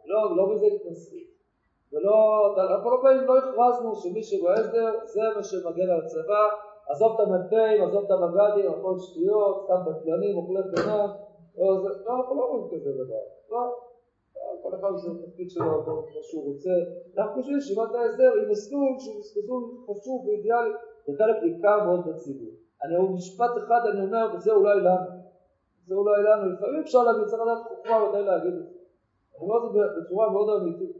לא, לא בזה התנסות. ולא, אנחנו לא באים, לא הכרזנו שמי שבהסדר זה מה שמגן על הצבא, עזוב את המ"פים, עזוב את המג"דים, הכל שטויות, סתם בטלנים, אוכלי חינם, לא, לא, אנחנו לא אומרים כזה דבר, לא, כל אחד יש התפקיד שלו, כמו שהוא רוצה, אנחנו חושבים שישיבת ההסדר היא מסלול שהוא מסלול חשוב ואידיאלי, וחלק ניכר מאוד בציבור. אני אומר משפט אחד, אני אומר, וזה אולי לנו, זה אולי לנו, לפעמים אפשר להגיד, צריך לדעת חוכמה מתי להגיד את זה. אני אומר את זה בצורה מאוד אמיתית.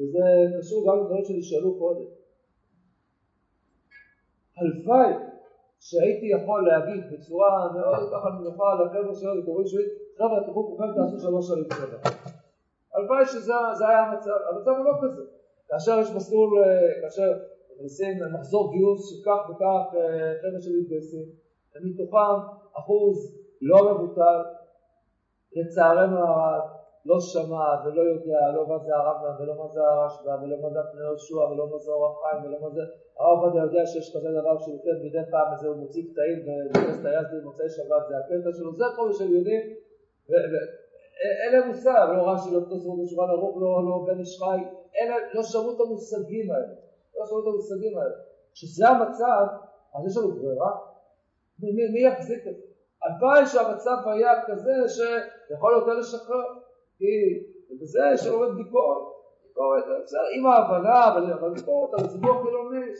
וזה קשור גם לדברים שנשאלו קודם. הלוואי שהייתי יכול להגיד בצורה מאוד ככה נוחה לחבר'ה שלנו, קוראים שלי, חבר'ה, תבואו כולכם תעשו שלוש שנים צבא. הלוואי שזה היה המצב, המצב הוא לא כזה. כאשר יש מסלול, כאשר מנסים מחזור גיוס שכך וכך חבר'ה שלי מתגייסים, ומתוכם אחוז לא מבוטל, לצערנו הרב, לא שמע ולא יודע לא מה זה הרמב"ם ולא מה זה הרשב"א ולא מה זה הפני יהושע ולא מה זה אורח חיים ולא מה זה הרב עובדיה יודע שיש כזה דבר שהוא נותן מדי פעם איזה הוא מוציא קטעים ובכנסת היזדי במוצאי שבת זה הקטע שלו זה כל מה שהם יודעים אין להם מושג לא רש"י לא תוספות בשולחן ערוך לא, לא בן איש חי לא שמעו את המושגים האלה לא שמעו את המושגים האלה. כשזה המצב אז יש לנו ברירה? מי, מי יחזיק את זה? הלוואי שהמצב היה כזה שיכול יותר לשחרר כי בזה יש לנו ביקורת, ביקורת, בסדר, עם ההבנה, אבל ביקורת על הציבור החילוני,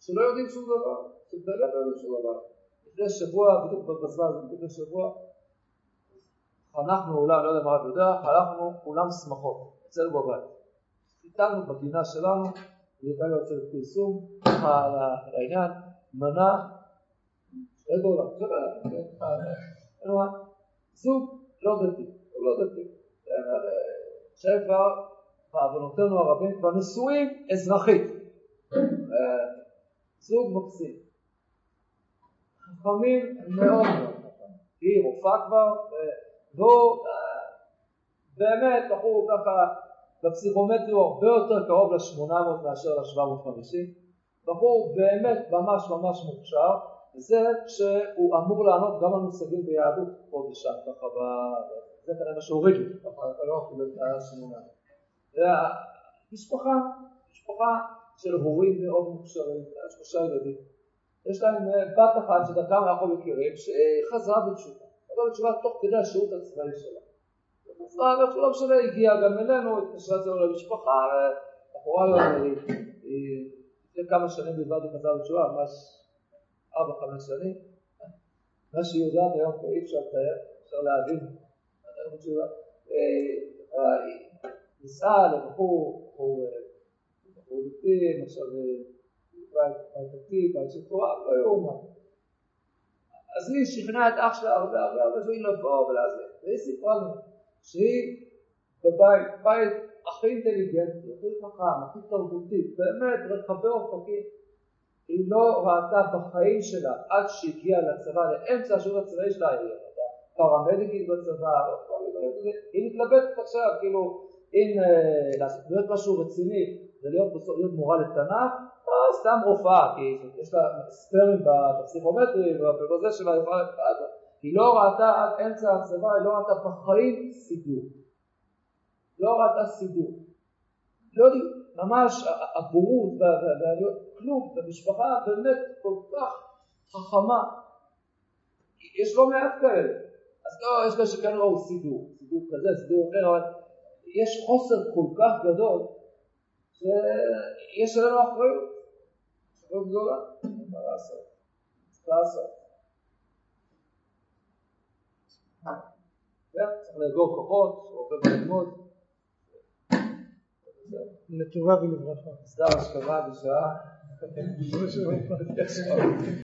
שלא יודעים שום דבר, שבאמת לא יודעים שום דבר. לפני שבוע, בדיוק בזמן הזה, לפני שבוע, חנכנו אולם, לא יודע מה אתה יודע, חנכנו אולם שמחות, אצלנו בבית. חיתנו בגינה שלנו, הייתה יוצאת פרסום, ככה על העניין, מנה, שתי דולר, זוג לא דתי, לא דתי. שהם כבר, בעוונותינו הרבים, כבר נשואים אזרחית. זוג מקסים. חכמים מאוד מאוד חכמים. היא רופאה כבר, והוא באמת בחור ככה, בפסיכומטרי הוא הרבה יותר קרוב ל-800 מאשר ל-750. בחור באמת ממש ממש מוכשר, וזה שהוא אמור לענות גם על מושגים ביהדות פה ושם, ככה זה כנראה מה שהורידו, לא אפילו את השמונה. משפחה, משפחה של הורים מאוד מוכשרים, שלושה ילדים. יש להם אה, בת אחת שדרכם אנחנו מכירים, שחזרה בתשובה. חזרה בתשובה תוך כדי השירות הצבאי שלה. חזרה, לא משנה, הגיעה גם אלינו, התקשרה אצלנו למשפחה, בחורה היום היא לפני כמה שנים בלבד היא חזרה בתשובה, ממש ארבע, חמש שנים. מה שהיא יודעת היום אי אפשר לתאר, אפשר להבין ניסה לבחור, בחור דתי, עכשיו בית דתי, בית של תורה, לא יאומן. אז היא שכנעה את אח שלה הרבה הרבה הרבה פעמים לבוא ולעזור. והיא סיפרה לנו שהיא בבית, בית הכי אינטליגנטי, הכי חכם, הכי תרבותי, באמת רחבי אופקים. היא לא ראתה בחיים שלה עד שהגיעה לצבא, לאמצע השירות הצבאי שלה, היא פרמדיקית בצבא, היא מתלבטת עכשיו, כאילו, אם אה, לעשות- משהו רציני זה להיות בסוף להיות מורה לתנ"ך, סתם רופאה, כי יש לה ספרים בפסיכומטרי ובזה שלה, יכולה- היא לא ראתה עד אמצע הצבא, היא לא ראתה בחיים סידור. לא ראתה סידור. לא יודעים, ממש הבורות, וה- כלום, במשפחה באמת כל כך חכמה. יש לא מעט כאלה. אז לא, יש כאלה שכן ראו סידור, סידור כזה, סידור אחר, אבל יש חוסר כל כך גדול, שיש עלינו אחריות. אחריות גדולה, מה לעשות? צריך לעשות. כן, צריך לאגור כוחות, רופא בללמוד. לטובה ולברכה. מסדר השכמה בשעה.